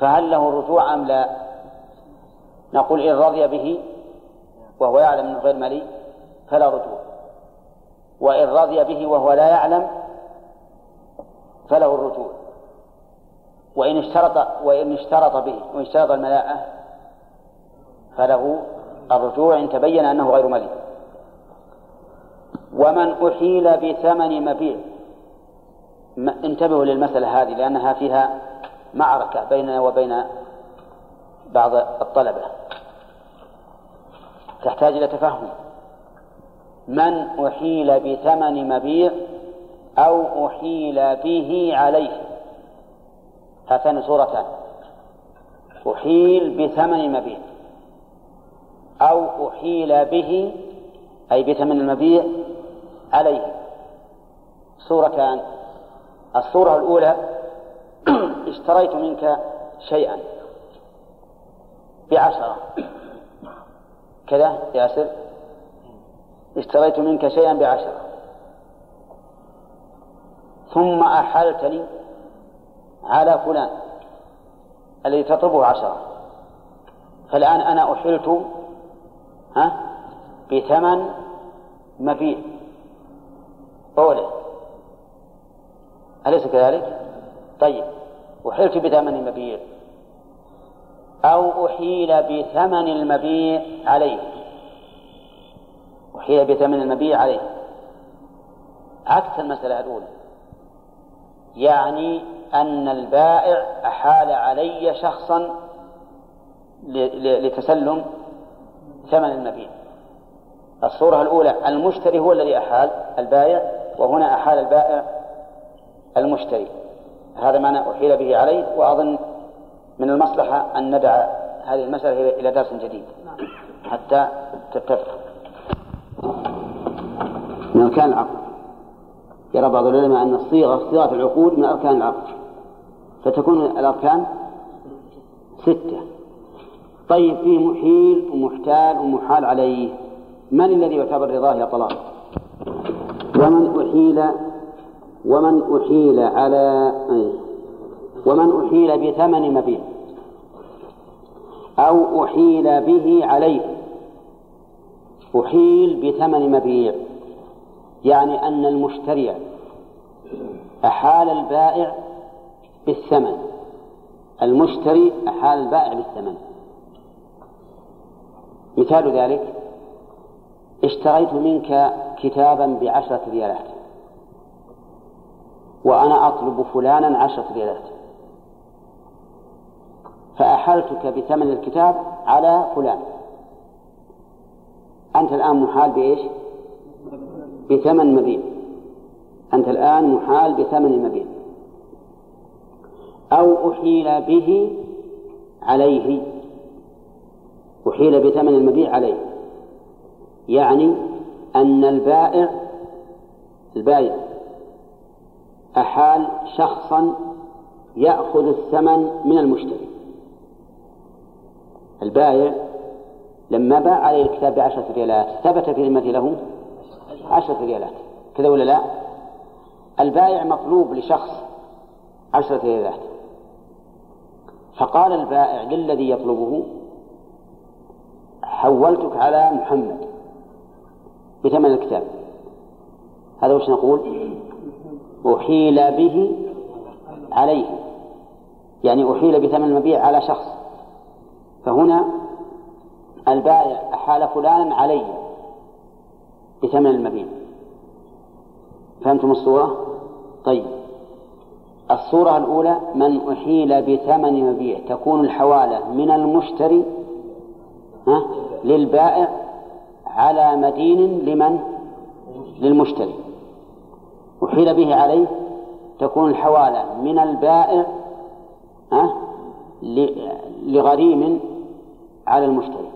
فهل له الرجوع أم لا؟ نقول إن رضي به وهو يعلم أنه غير مليء فلا رجوع. وإن رضي به وهو لا يعلم فله الرجوع. وإن اشترط وإن اشترط به وإن اشترط الملاءة فله الرجوع إن تبين أنه غير مليء ومن أحيل بثمن مبيع انتبهوا للمسألة هذه لأنها فيها معركة بيننا وبين بعض الطلبة. تحتاج إلى تفهم. من أحيل بثمن مبيع أو أحيل به عليه. هاتان صورتان. أحيل بثمن مبيع. أو أحيل به أي بثمن المبيع عليه. صورتان الصورة الأولى اشتريت منك شيئا. بعشرة. كذا ياسر. اشتريت منك شيئا بعشرة. ثم أحلتني على فلان الذي تطلبه عشرة. فالآن أنا أحلت ها؟ بثمن مبيع أولى أليس كذلك؟ طيب. أحلت بثمن مبيع أو أحيل بثمن المبيع عليه. أحيل بثمن المبيع عليه. عكس المسألة الأولى. يعني أن البائع أحال علي شخصا لتسلم ثمن المبيع. الصورة الأولى المشتري هو الذي أحال البائع وهنا أحال البائع المشتري. هذا معنى أحيل به عليه وأظن من المصلحة أن ندع هذه المسألة إلى درس جديد. حتى تتفق. من أركان العقد. يرى بعض العلماء أن الصيغة صيغة العقود من أركان العقد. فتكون الأركان ستة. طيب فيه محيل ومحتال ومحال عليه. من الذي يعتبر رضاه يا طلاق ومن أحيل ومن أحيل على ومن أحيل بثمن مبيع أو أحيل به عليه. أحيل بثمن مبيع. يعني أن المشتري أحال البائع بالثمن. المشتري أحال البائع بالثمن. مثال ذلك اشتريت منك كتابا بعشرة ريالات وأنا أطلب فلانا عشرة ريالات فأحلتك بثمن الكتاب على فلان. أنت الآن محال بإيش؟ بثمن مبيع. أنت الآن محال بثمن مبيع. أو أحيل به عليه. أحيل بثمن المبيع عليه. يعني أن البائع البائع أحال شخصا يأخذ الثمن من المشتري. البائع لما باع عليه الكتاب بعشرة ريالات ثبت في ذمته له عشرة ريالات. كذا ولا لا؟ البائع مطلوب لشخص عشرة ريالات. فقال البائع للذي يطلبه حولتك على محمد بثمن الكتاب. هذا وش نقول؟ أحيل به عليه. يعني أحيل بثمن المبيع على شخص. فهنا البائع أحال فلانا علي بثمن المبيع. فهمتم الصورة؟ طيب. الصورة الأولى من أحيل بثمن مبيع تكون الحوالة من المشتري ها؟ للبائع على مدين لمن؟ للمشتري أحيل به عليه تكون الحوالة من البائع ها لغريم على المشتري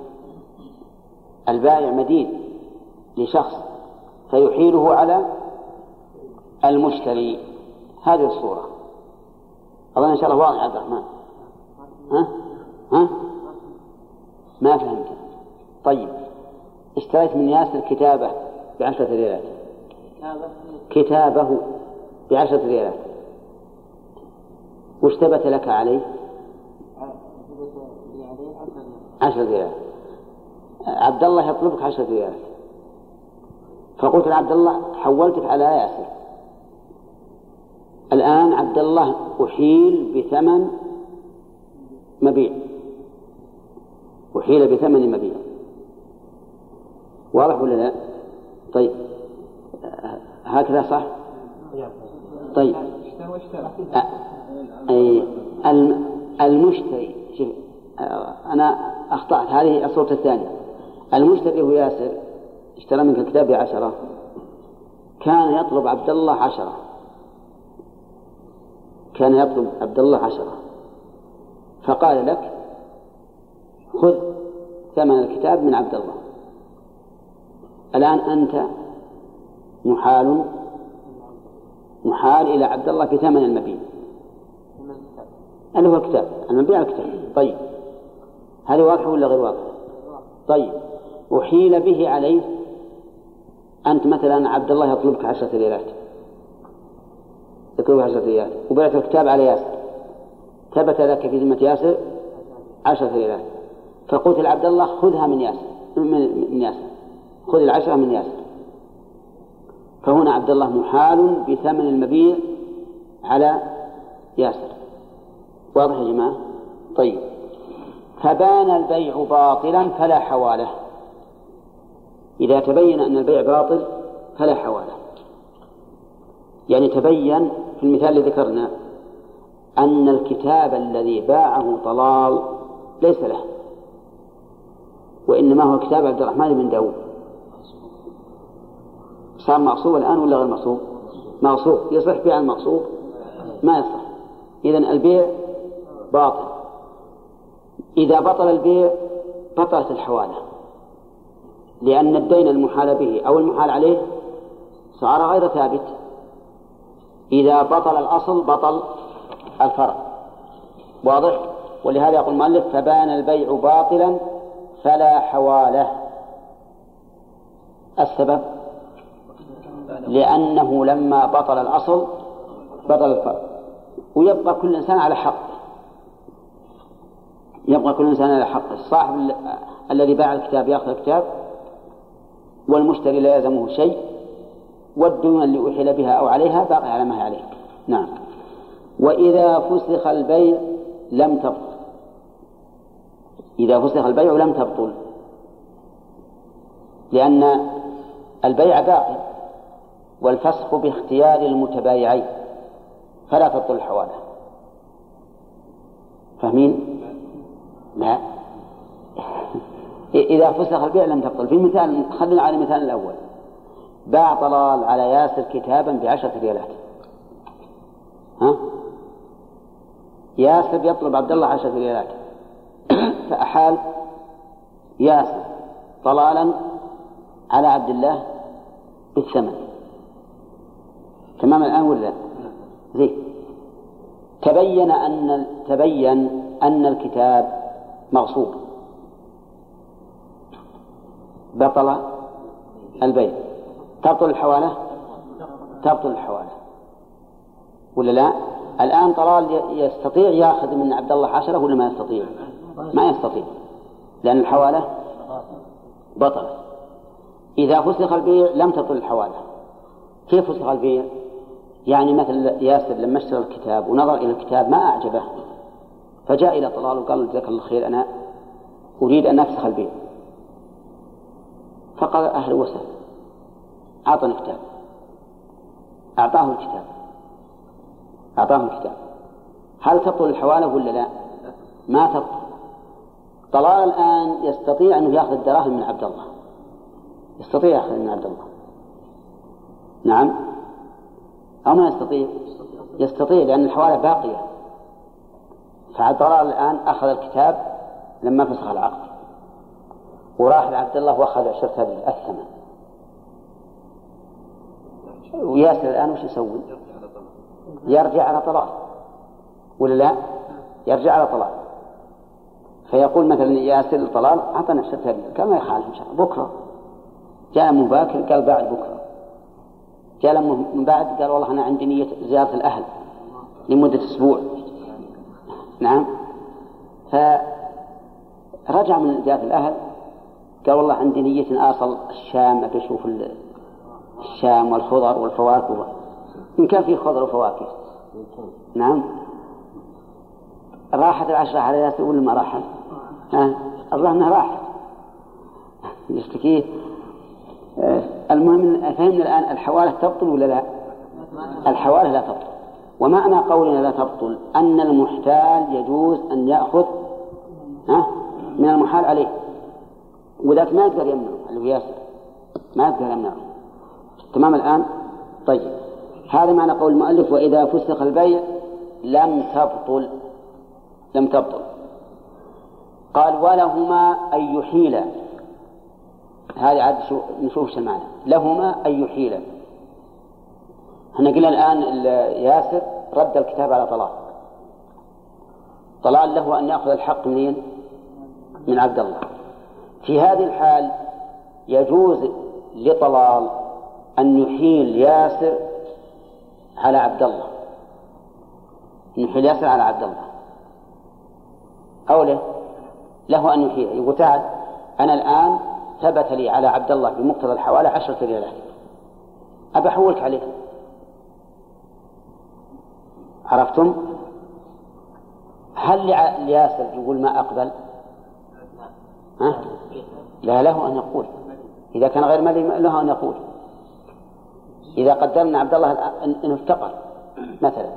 البائع مدين لشخص فيحيله على المشتري هذه الصورة أظن إن شاء الله واضح عبد الرحمن ها؟ ها؟ ما فهمت طيب. اشتريت من ياسر كتابة بعشرة ريالات. كتابه بعشرة ريالات. وش ثبت لك عليه؟ عشرة ريالات. عبد الله يطلبك عشرة ريالات. فقلت لعبد الله حولتك على ياسر. الآن عبد الله أحيل بثمن مبيع. أحيل بثمن مبيع. واضح ولا لا؟ طيب. هكذا صح؟ طيب. أي المشتري شوف أنا أخطأت. هذه الصورة الثانية. المشتري هو ياسر اشترى منك الكتاب بعشرة. كان يطلب عبد الله عشرة. كان يطلب عبد الله عشرة. فقال لك خذ ثمن الكتاب من عبد الله. الآن أنت محال محال إلى عبد الله في ثمن المبيع اللي هو الكتاب. المبيع الكتاب. طيب. هذه واضحة ولا غير واضحة؟ طيب. أحيل به عليه أنت مثلا عبد الله يطلبك عشرة ريالات. يطلبك عشرة ريالات. وبعت الكتاب على ياسر. ثبت لك في ذمة ياسر عشرة ريالات. فقلت لعبد الله خذها من ياسر من ياسر. خذ العشرة من ياسر. فهنا عبد الله محال بثمن المبيع على ياسر. واضح يا جماعة؟ طيب. فبان البيع باطلا فلا حوالة. إذا تبين أن البيع باطل فلا حوالة. يعني تبين في المثال الذي ذكرنا أن الكتاب الذي باعه طلال ليس له وإنما هو كتاب عبد الرحمن بن داود. صار مغصوب الآن ولا غير مغصوب مغصوب يصح بيع المغصوب ما يصح. إذا البيع باطل. إذا بطل البيع بطلت الحوالة لأن الدين المحال به أو المحال عليه صار غير ثابت. إذا بطل الأصل بطل الفرع. واضح؟ ولهذا يقول المؤلف فبان البيع باطلا فلا حوالة. السبب؟ لأنه لما بطل الأصل بطل الفرع ويبقى كل إنسان على حق. يبقى كل إنسان على حق. الصاحب الذي باع الكتاب يأخذ الكتاب والمشتري لا يلزمه شيء والديون اللي أحيل بها أو عليها باقي على ما هي عليه. نعم. وإذا فسخ البيع لم تبطل. إذا فسخ البيع لم تبطل. لأن البيع باقي. والفسخ باختيار المتبايعين فلا تبطل الحوالة فاهمين؟ لا. إذا فسخ البيع لم تبطل. في مثال خلينا على المثال الأول. باع طلال على ياسر كتابا بعشرة ريالات. ها؟ ياسر يطلب عبد الله عشرة ريالات. فأحال ياسر طلالا على عبد الله بالثمن. تمام الآن ولا زين. تبين أن تبين أن الكتاب مغصوب. بطل البيع. تبطل الحوالة؟ تبطل الحوالة. ولا لا؟ الآن طلال يستطيع ياخذ من عبد الله عشرة ولا ما يستطيع؟ ما يستطيع. لأن الحوالة بطلت. إذا فسخ البيع لم تبطل الحوالة. كيف فسخ البيع؟ يعني مثل ياسر لما اشترى الكتاب ونظر إلى الكتاب ما أعجبه فجاء إلى طلال وقال جزاك الله خير أنا أريد أن أفسخ البيع. فقال أهلا وسهلا أعطني الكتاب. أعطاه الكتاب. أعطاه الكتاب. هل تبطل الحوالة ولا لا؟ ما تبطل. طلال الآن يستطيع أنه يأخذ الدراهم من عبد الله. يستطيع يأخذ من عبد الله. نعم. أو ما يستطيع؟ يستطيع لأن الحوالة باقية. فطلال الآن أخذ الكتاب لما فسخ العقد. وراح لعبد الله وأخذ عشرة الثمن. وياسر الآن وش يسوي؟ يرجع على طلاق. ولا لا؟ يرجع على طلاق. فيقول مثلا ياسر طلال أعطنا عشرة قال ما يخالف إن شاء الله. بكرة. جاء مباكر قال بعد بكرة. جاء من بعد قال والله أنا عندي نية زيارة الأهل لمدة أسبوع. نعم. فرجع من زيارة الأهل قال والله عندي نية أصل الشام أبي أشوف الشام والخضر والفواكه إن كان في خضر وفواكه. نعم. راحت العشرة على ولا ما راحت؟ ها؟ الظاهر أنها راحت يشتكيه المهم فهمنا الآن الحوالة تبطل ولا لا؟ الحوالة لا تبطل. ومعنى قولنا لا تبطل أن المحتال يجوز أن يأخذ ها؟ من المحال عليه. وذاك ما يقدر يمنعه اللي هو ياسر. ما يقدر يمنعه. تمام الآن؟ طيب. هذا معنى قول المؤلف وإذا فسخ البيع لم تبطل. لم تبطل. قال ولهما أن يحيلا. هذه عاد نشوف شو المعنى لهما أن يحيلا. إحنا قلنا الآن ياسر رد الكتاب على طلال طلال له أن يأخذ الحق منين؟ من عبد الله. في هذه الحال يجوز لطلال أن يحيل ياسر على عبد الله. يحيل ياسر على عبد الله. أو له. له أن يحيل. يقول تعال أنا الآن ثبت لي على عبد الله بمقتضى الحوالة عشرة ريالات. أبى أحولك عليه. عرفتم؟ هل لياسر يقول ما أقبل؟ ها؟ لا له أن يقول. إذا كان غير مالي له أن يقول. إذا قدرنا عبد الله أنه افتقر مثلا.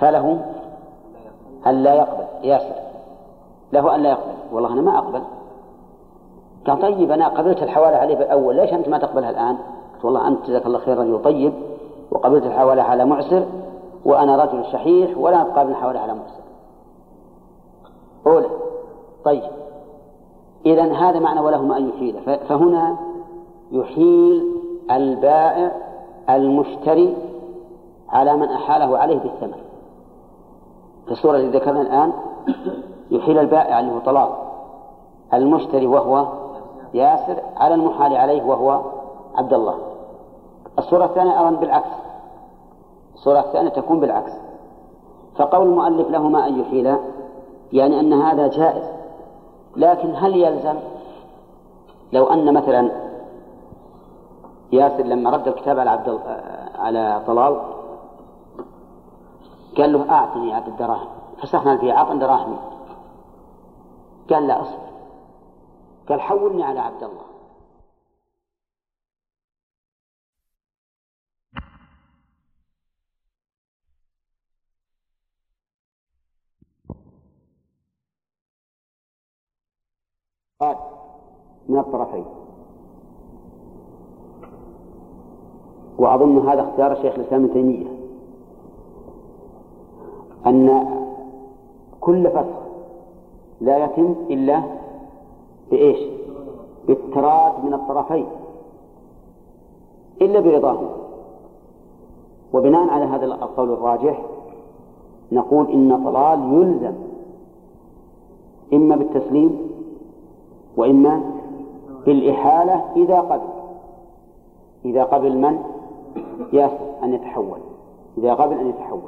فله أن لا يقبل. ياسر. له أن لا يقبل. والله أنا ما أقبل. قال طيب أنا قبلت الحوالة عليه بالأول ليش أنت ما تقبلها الآن؟ قلت والله أنت جزاك الله خير رجل طيب وقبلت الحوالة على معسر وأنا رجل شحيح ولا أقابل الحوالة على معسر. أولى طيب إذا هذا معنى ولهما أن يحيل فهنا يحيل البائع المشتري على من أحاله عليه بالثمن. في الصورة التي ذكرنا الآن يحيل البائع اللي هو طلال المشتري وهو ياسر على المحال عليه وهو عبد الله. الصورة الثانية أيضا بالعكس. الصورة الثانية تكون بالعكس. فقول المؤلف لهما أن يحيلا يعني أن هذا جائز. لكن هل يلزم؟ لو أن مثلا ياسر لما رد الكتاب على عبد على طلال قال له أعطني عدد الدراهم. فسخنا البيع أعطني دراهمي. قال لا أصبر. قال حولني على عبد الله. قال من الطرفين. وأظن هذا اختيار شيخ الإسلام ابن تيمية. أن كل فسخ لا يتم إلا بإيش؟ بالتراد من الطرفين إلا برضاهم. وبناء على هذا القول الراجح نقول إن طلال يلزم إما بالتسليم وإما بالإحالة إذا قبل. إذا قبل من؟ ياسر أن يتحول. إذا قبل أن يتحول.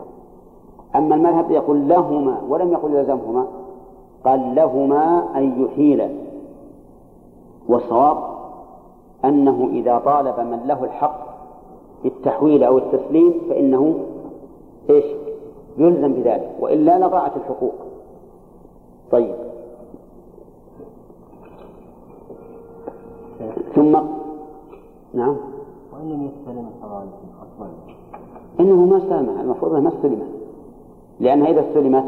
أما المذهب يقول لهما ولم يقل يلزمهما قال لهما أن يحيل والصواب أنه إذا طالب من له الحق بالتحويل أو التسليم فإنه إيش؟ يلزم بذلك وإلا لضاعت الحقوق. طيب. ثم نعم. وإن لم يستلم الحوالي أصلا إنه ما استلمها المفروض أنها ما استلمت لأنها إذا استلمت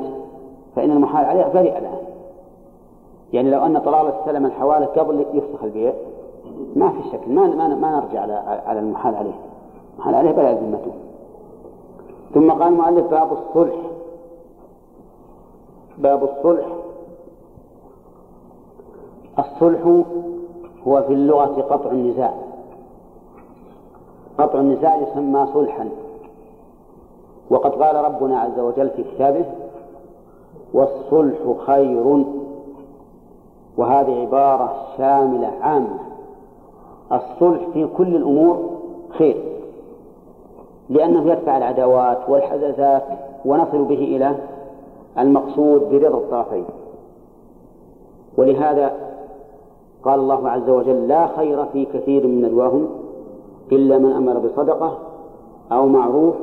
فإن المحال عليها برئ الآن يعني لو أن طلال استلم الحوالة قبل يفسخ البيع ما في شك ما ما, ما نرجع على على المحال عليه. المحال عليه بلا ذمته. ثم قال المؤلف باب الصلح. باب الصلح. الصلح هو في اللغة قطع النزاع. قطع النزاع يسمى صلحا. وقد قال ربنا عز وجل في كتابه والصلح خير وهذه عبارة شاملة عامة. الصلح في كل الأمور خير لأنه يدفع العداوات والحزازات ونصل به إلى المقصود برضا الطرفين. ولهذا قال الله عز وجل لا خير في كثير من نجواهم إلا من أمر بصدقة أو معروف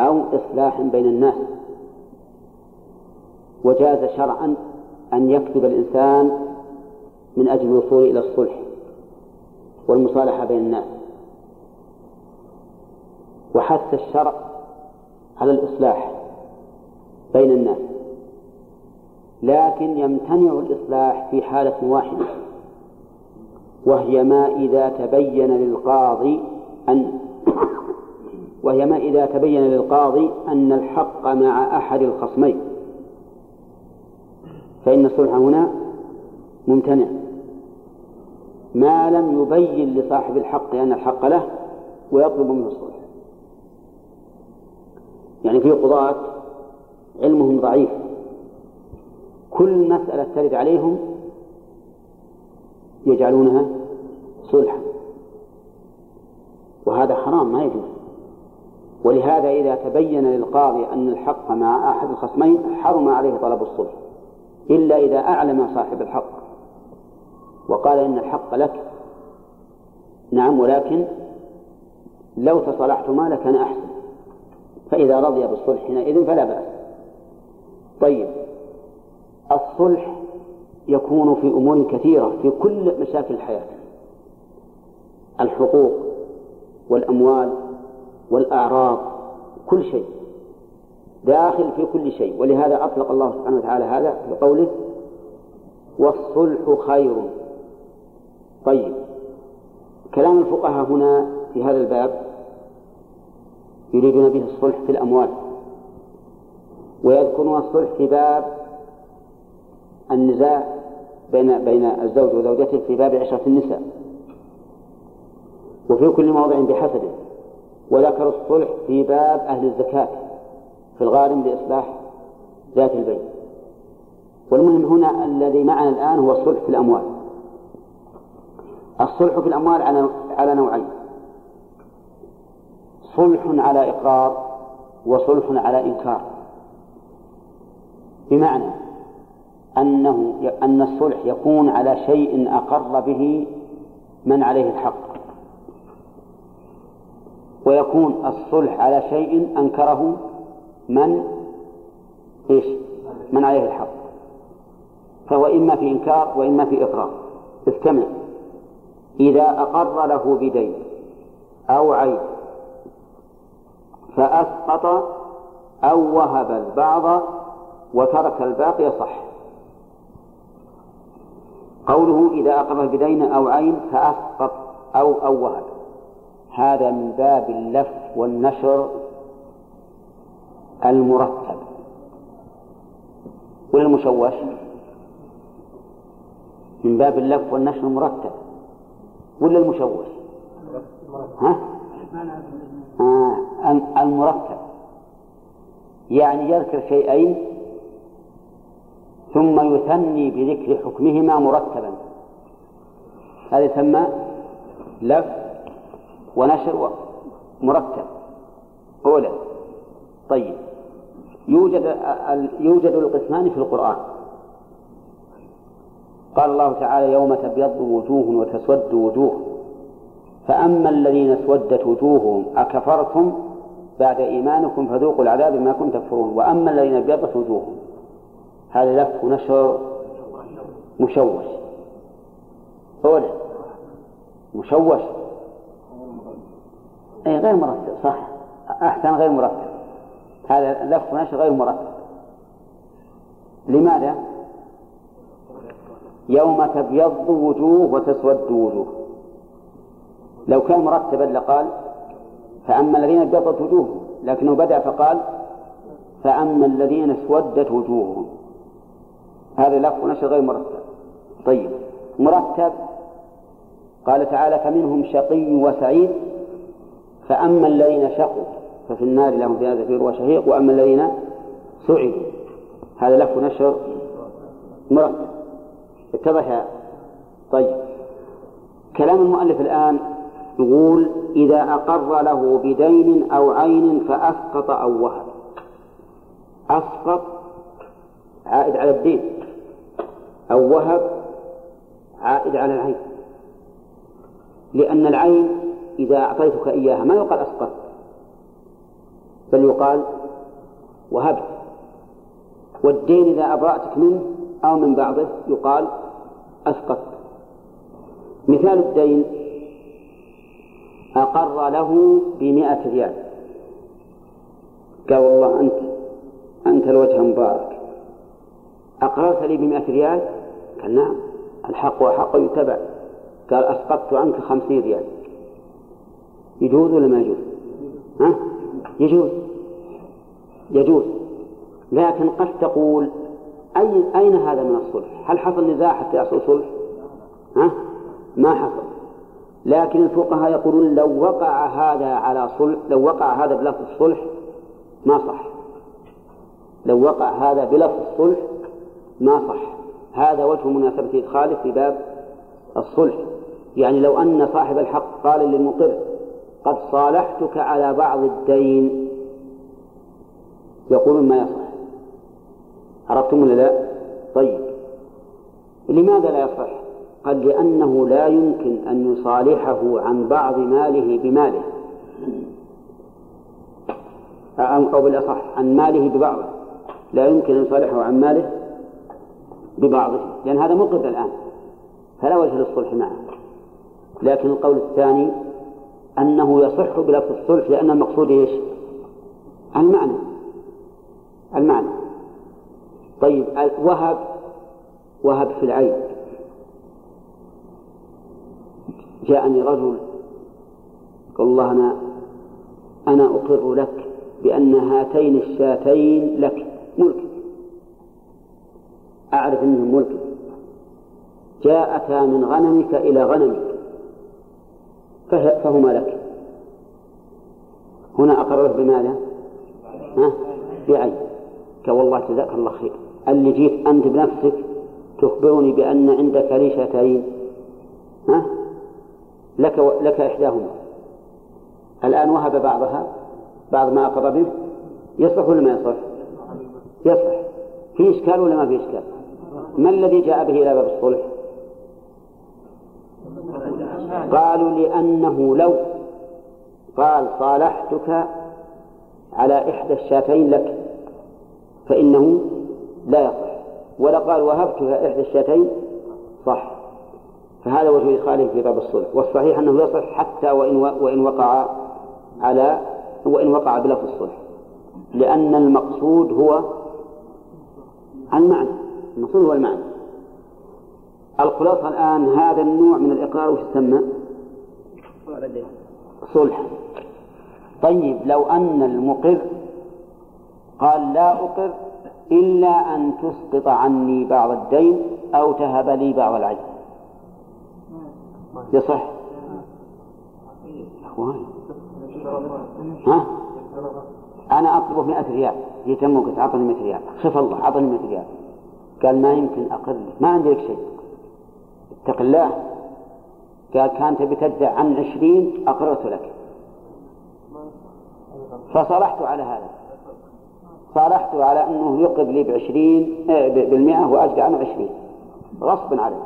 أو إصلاح بين الناس. وجاز شرعا أن يكتب الإنسان من أجل الوصول إلى الصلح والمصالحة بين الناس. وحث الشرع على الإصلاح بين الناس لكن يمتنع الإصلاح في حالة واحدة وهي ما إذا تبين للقاضي أن وهي ما إذا تبين للقاضي أن الحق مع أحد الخصمين. فإن الصلح هنا ممتنع. ما لم يبين لصاحب الحق أن الحق له ويطلب منه الصلح يعني في قضاة علمهم ضعيف. كل مسألة ترد عليهم يجعلونها صلحا. وهذا حرام ما يجوز. ولهذا إذا تبين للقاضي أن الحق مع أحد الخصمين حرم عليه طلب الصلح. إلا إذا أعلم صاحب الحق وقال إن الحق لك. نعم ولكن لو تصالحتما لكان أحسن. فإذا رضي بالصلح حينئذ فلا بأس. طيب الصلح يكون في أمور كثيرة في كل مشاكل الحياة. الحقوق والأموال والأعراض كل شيء. داخل في كل شيء. ولهذا أطلق الله سبحانه وتعالى هذا في قوله والصلح خير. طيب. كلام الفقهاء هنا في هذا الباب يريدون به الصلح في الأموال. ويذكرون الصلح في باب النزاع بين بين الزوج وزوجته في باب عشرة النساء. وفي كل موضع بحسبه. وذكروا الصلح في باب أهل الزكاة في الغارم لإصلاح ذات البين والمهم هنا الذي معنا الآن هو الصلح في الأموال. الصلح في الأموال على نوعين. صلح على إقرار وصلح على إنكار. بمعنى أنه أن الصلح يكون على شيء أقر به من عليه الحق. ويكون الصلح على شيء أنكره من إيش؟ من عليه الحق. فهو إما في إنكار وإما في إقرار. استمع. إذا أقر له بدين أو عيب فأسقط أو وهب البعض وترك الباقي صح. قوله إذا أقر بدين أو عين فأسقط أو أو وهب. هذا من باب اللف والنشر المرتب. ولا المشوش من باب اللف والنشر المرتب. ولا المشوش؟ ها؟ آه المرتب يعني يذكر شيئين ثم يثني بذكر حكمهما مرتبا هذا يسمى لف ونشر مرتب أولى طيب. يوجد يوجد القسمان في القرآن. قال الله تعالى يوم تبيض وجوه وتسود وجوه. فأما الذين اسودت وجوههم أكفرتم بعد إيمانكم فذوقوا العذاب بما كنتم تكفرون. وأما الذين ابيضت وجوههم هذا لف ونشر مشوش. أولا مشوش. أي غير مرتب صح. أحسن غير مرتب. هذا لف ونشر غير مرتب. لماذا؟ يوم تبيض وجوه وتسود وجوه. لو كان مرتبا لقال فأما الذين ابيضت وجوههم لكنه بدأ فقال فأما الذين اسودت وجوههم. هذا لف ونشر غير مرتب. طيب مرتب قال تعالى فمنهم شقي وسعيد فأما الذين شقوا ففي النار لهم فيها زفير وشهيق وأما الذين سعدوا. هذا لف ونشر مرتب. اتضح طيب. كلام المؤلف الآن يقول إذا أقر له بدين أو عين فأسقط أو وهب. أسقط عائد على الدين. أو وهب عائد على العين. لأن العين إذا أعطيتك إياها ما يقال أسقطت بل يقال وهبت. والدين إذا أبرأتك منه أو من بعضه يقال أسقطت مثال الدين أقر له بمئة ريال. قال والله أنت أنت الوجه مبارك. أقررت لي بمئة ريال؟ قال نعم الحق وحق يتبع. قال أسقطت عنك خمسين ريال. يجوز ولا ما يجوز؟ ها؟ يجوز. يجوز. لكن قد تقول أي أين هذا من الصلح؟ هل حصل نزاع حتى يحصل صلح؟ ها؟ ما حصل لكن الفقهاء يقولون لو وقع هذا على صلح لو وقع هذا بلفظ الصلح ما صح لو وقع هذا بلفظ الصلح ما صح هذا وجه مناسبة إدخاله في باب الصلح يعني لو أن صاحب الحق قال للمقر قد صالحتك على بعض الدين يقولون ما يصح عرفتم ولا لا؟ طيب. لماذا لا يصح؟ قال لأنه لا يمكن أن يصالحه عن بعض ماله بماله. أو بالأصح عن ماله ببعضه. لا يمكن أن يصالحه عن ماله ببعضه. لأن هذا مقر الآن. فلا وجه للصلح معه. لكن القول الثاني أنه يصح بلفظ الصلح لأن المقصود إيش؟ المعنى. المعنى. طيب وهب وهب في العين. جاءني رجل قال الله أنا أنا أقر لك بأن هاتين الشاتين لك ملك. أعرف أنهم ملك. جاءتا من غنمك إلى غنمك فهما لك. هنا أقررت بماذا؟ ها؟ بعين. والله جزاك الله خير. اللي جيت أنت بنفسك تخبرني بأن عندك لي ها؟ لك و... لك إحداهما الآن وهب بعضها بعض ما أقر به يصح ولا ما يصح؟ يصح في إشكال ولا ما في إشكال؟ ما الذي جاء به إلى باب الصلح؟ قالوا لأنه لو قال صالحتك على إحدى الشاتين لك فإنه لا يصح ولا قال وهبتك إحدى الشاتين صح. فهذا وجه إدخاله في باب الصلح والصحيح أنه يصح حتى وإن وإن وقع على وإن وقع بلفظ الصلح لأن المقصود هو المعنى. المقصود هو المعنى. الخلاصة الآن هذا النوع من الإقرار وش يسمى؟ صلح. طيب لو أن المقر قال لا أقر إلا أن تسقط عني بعض الدين أو تهب لي بعض العين. يصح؟ أخواني. ها؟ أنا أطلبه 100 ريال. جيت أمك أعطني 100 ريال. خف الله أعطني 100 ريال. قال ما يمكن أقر ما عندي لك شيء. اتق الله. قال كان تبي تدفع عن عشرين أقررت لك. فصلحت على هذا. صالحت على أنه يقر لي بعشرين آه، بالمئة وأجد عنه عشرين. غصبا عليه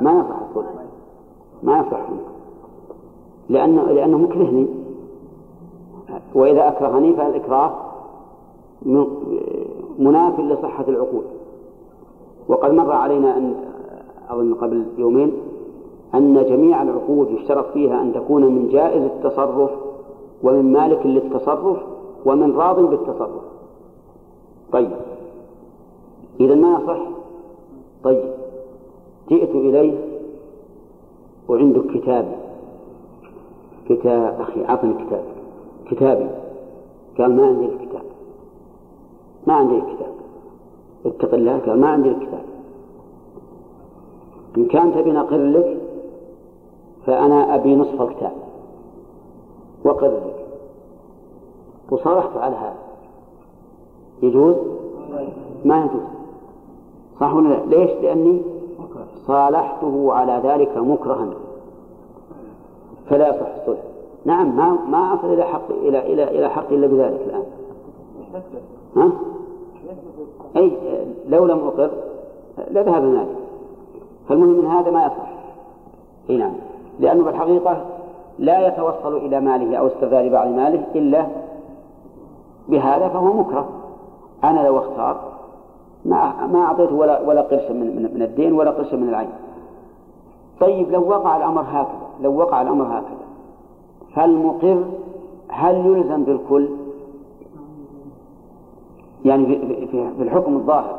ما يصح الصلح ما يصح. لأنه لأنه مكرهني. وإذا أكرهني فالإكراه مناف لصحة العقود وقد مر علينا أن أظن قبل يومين أن جميع العقود يشترط فيها أن تكون من جائز التصرف ومن مالك للتصرف ومن راض بالتصرف. طيب. إذا ما يصح طيب. جئت إليه وعندك كتابي كتاب أخي أعطني كتاب. كتابي. قال ما عندي الكتاب. ما عندي الكتاب. اتق الله قال ما عندي الكتاب. إن كان تبي نقر لك فأنا أبي نصف الكتاب. وقر لك وصالحت على هذا يجوز؟ ما يجوز صح ولا لا؟ ليش؟ لأني صالحته على ذلك مكرها فلا يصح الصلح نعم ما ما أصل إلى حق إلى إلى إلى حق إلا بذلك الآن ها؟ أي لو لم أقر لذهب مالي فالمهم من هذا ما يصح أي نعم لأنه بالحقيقة لا يتوصل إلى ماله أو استغلال بعض ماله إلا بهذا فهو مكره أنا لو أختار ما ما أعطيته ولا ولا قرش من, من, من الدين ولا قرش من العين طيب لو وقع الأمر هكذا لو وقع الأمر هكذا فالمقر هل يلزم بالكل؟ يعني في, في, في الحكم الظاهر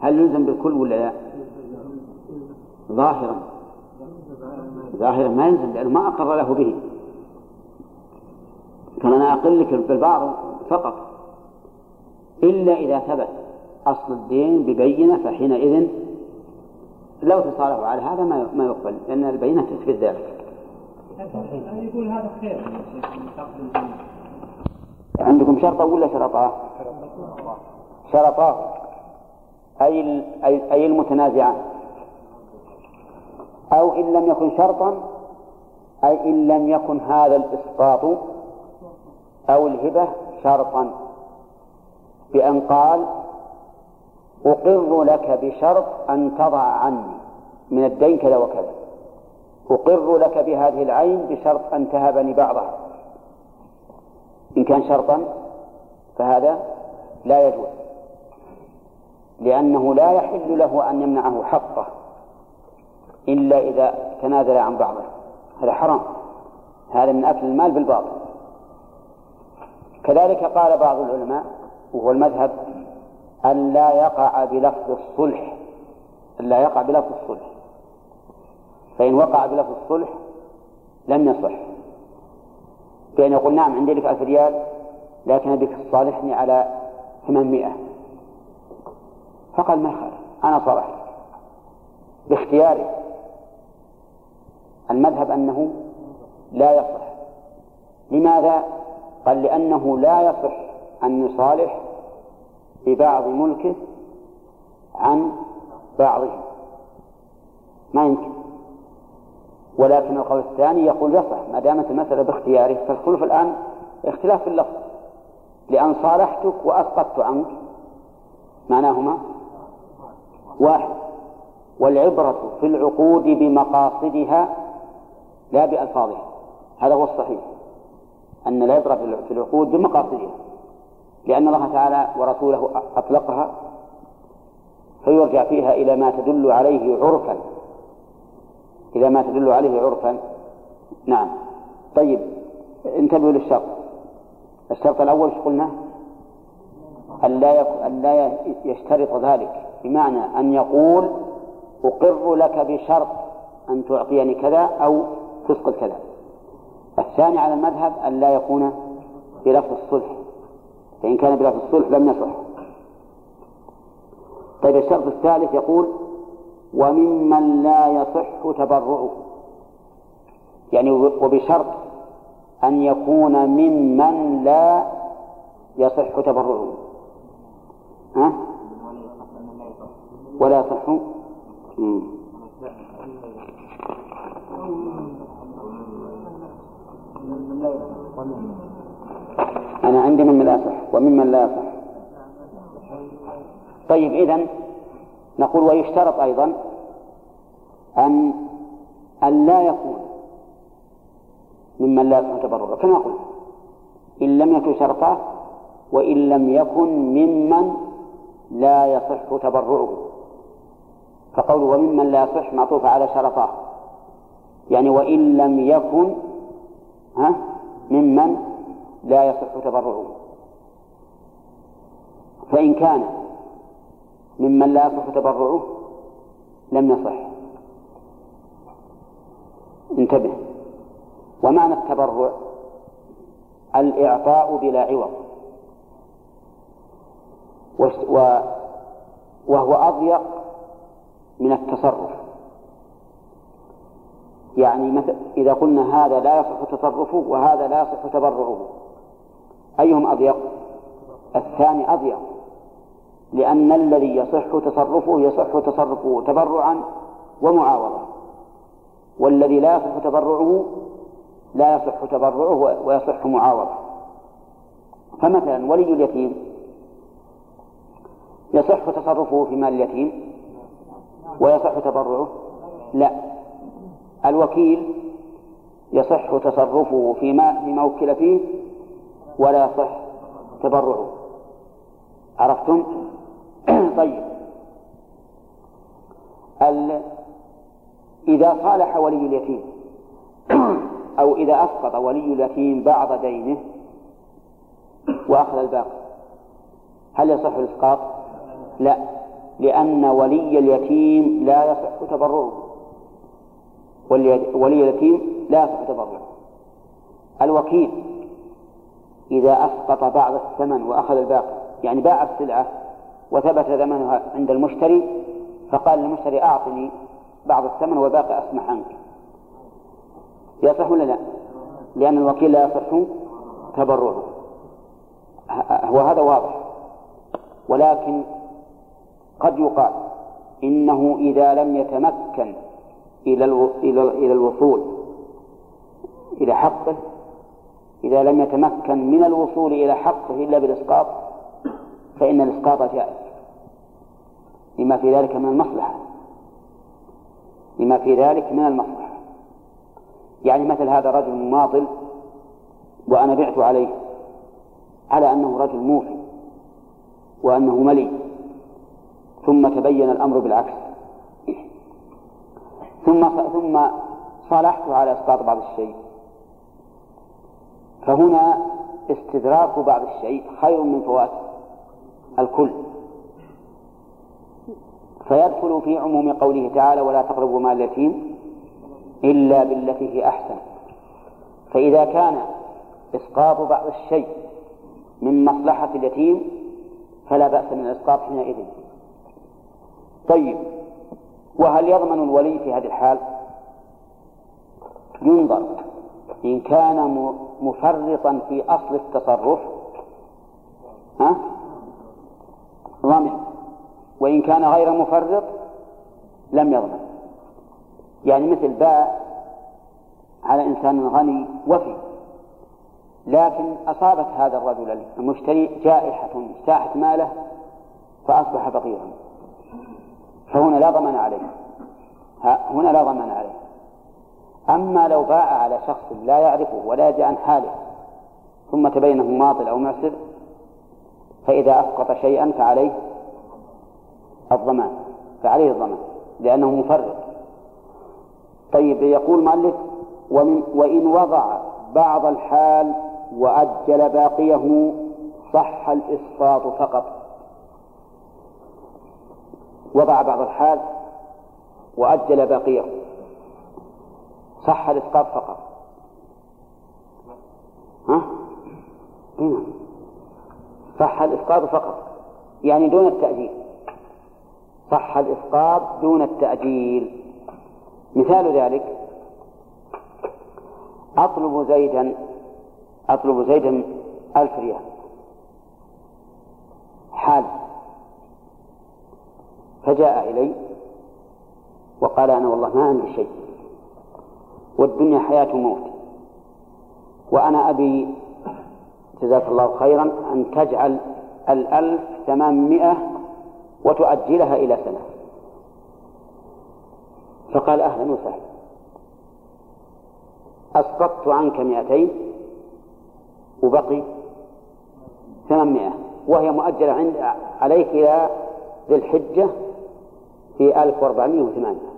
هل يلزم بالكل ولا لا؟ ظاهرا ظاهرا ما يلزم لأنه ما أقر له به فأنا أقل لك بالبعض فقط إلا إذا ثبت أصل الدين ببينة فحينئذ لو تصالحوا على هذا ما ما يقبل لأن البينة تثبت ذلك. يقول هذا خير عندكم شرطة ولا شرطاه؟ شرطاه أي أي المتنازعان أو إن لم يكن شرطا أي إن لم يكن هذا الإسقاط أو الهبة شرطا بأن قال أقر لك بشرط أن تضع عني من الدين كذا وكذا. أقر لك بهذه العين بشرط أن تهبني بعضها. إن كان شرطا فهذا لا يجوز. لأنه لا يحل له أن يمنعه حقه إلا إذا تنازل عن بعضه. هذا حرام. هذا من أكل المال بالباطل. كذلك قال بعض العلماء وهو المذهب أن لا يقع بلفظ الصلح أن لا يقع بلفظ الصلح. فإن وقع بلفظ الصلح لم يصح. بأن يقول نعم عندي لك ألف ريال لكن بك تصالحني على ثمانمائة. فقال ما يخالف أنا صالحت باختياره المذهب أنه لا يصح. لماذا؟ قال لأنه لا يصح أن يصالح ببعض ملكه عن بعضه ما يمكن. ولكن القول الثاني يقول يصح ما دامت المسألة باختياره فالخلف الآن اختلاف في اللفظ. لأن صالحتك وأسقطت عنك معناهما؟ واحد. والعبرة في العقود بمقاصدها لا بألفاظها. هذا هو الصحيح. أن العبرة في العقود بمقاصدها لأن الله تعالى ورسوله أطلقها فيرجع فيها إلى ما تدل عليه عرفا. إلى ما تدل عليه عرفا. نعم. طيب انتبهوا للشرط. الشرط الأول إيش قلنا؟ أن لا أن لا يشترط ذلك بمعنى أن يقول أقر لك بشرط أن تعطيني كذا أو تسقط كذا. الثاني على المذهب أن لا يكون بلفظ الصلح. فإن كان بلفظ الصلح لم يصح طيب الشرط الثالث يقول وممن لا يصح تبرعه يعني وبشرط أن يكون ممن لا يصح تبرعه ها؟ ولا يصح. أنا عندي ممن لا يصح وممن لا يصح. طيب إذن نقول ويشترط أيضا أن أن لا يكون ممن لا يصح تبرعه كما قلت إن لم يكن شرطاه وإن لم يكن ممن لا يصح تبرعه. فقوله وممن لا يصح معطوف على شرطاه يعني وإن لم يكن ها؟ ممن لا يصح تبرعه فإن كان ممن لا يصح تبرعه لم يصح. انتبه. ومعنى التبرع الإعطاء بلا عوض. وهو أضيق من التصرف. يعني مثل إذا قلنا هذا لا يصح تصرفه وهذا لا يصح تبرعه. أيهم أضيق؟ الثاني أضيق. لأن الذي يصح تصرفه يصح تصرفه تبرعا ومعاوضة والذي لا يصح تبرعه لا يصح تبرعه ويصح معاوضة فمثلا ولي اليتيم يصح تصرفه في مال اليتيم ويصح تبرعه؟ لا. الوكيل يصح تصرفه فيما فيما وكل فيه ولا يصح تبرعه عرفتم؟ طيب ال... إذا صالح ولي اليتيم أو إذا أسقط ولي اليتيم بعض دينه وأخذ الباقي هل يصح الإسقاط؟ لا لأن ولي اليتيم لا يصح تبرعه ولي اليتيم لا يصح تبرعه الوكيل إذا أسقط بعض الثمن وأخذ الباقي يعني باع السلعة وثبت ثمنها عند المشتري فقال للمشتري أعطني بعض الثمن والباقي أسمح عنك. يصح ولا لا؟ لأن الوكيل لا يصح تبرعه وهذا واضح. ولكن قد يقال إنه إذا لم يتمكن إلى إلى الوصول إلى حقه. إذا لم يتمكن من الوصول إلى حقه إلا بالإسقاط فإن الإسقاط جائز. لما في ذلك من المصلحة. لما في ذلك من المصلحة. يعني مثل هذا رجل مماطل وأنا بعت عليه على أنه رجل موفي وأنه ملي ثم تبين الأمر بالعكس. ثم ثم صالحت على إسقاط بعض الشيء. فهنا استدراك بعض الشيء خير من فوات الكل. فيدخل في عموم قوله تعالى ولا تقربوا مال اليتيم إلا بالتي هي أحسن فإذا كان إسقاط بعض الشيء من مصلحة اليتيم فلا بأس من الإسقاط حينئذ. طيب. وهل يضمن الولي في هذه الحال؟ ينظر. إن كان مفرطا في أصل التصرف ها؟ ضمن. وإن كان غير مفرط لم يضمن. يعني مثل باع على إنسان غني وفي. لكن أصابت هذا الرجل المشتري جائحة اجتاحت ماله فأصبح فقيرا. فهنا لا ضمان عليه. هنا لا ضمان عليه. أما لو باع على شخص لا يعرفه ولا يدري عن حاله ثم تبين انه ماطل أو معسر فإذا أسقط شيئا فعليه الضمان فعليه الضمان لأنه مفرط. طيب يقول المؤلف ومن وإن وضع بعض الحال وأجل باقيه صح الإسقاط فقط. وضع بعض الحال وأجل باقيه صح الإسقاط فقط. ها؟ هنا صح الإسقاط فقط. يعني دون التأجيل. صح الإسقاط دون التأجيل. مثال ذلك أطلب زيدا أطلب زيدا ألف ريال. حال. فجاء إلي وقال أنا والله ما عندي شيء والدنيا حياة موت وأنا أبي جزاك الله خيرا أن تجعل الألف ثمانمائة وتؤجلها إلى سنة. فقال أهلا وسهلا. أسقطت عنك مئتين وبقي ثمانمائة وهي مؤجلة عند عليك إلى ذي الحجة في ألف وأربعمائة وثمانية.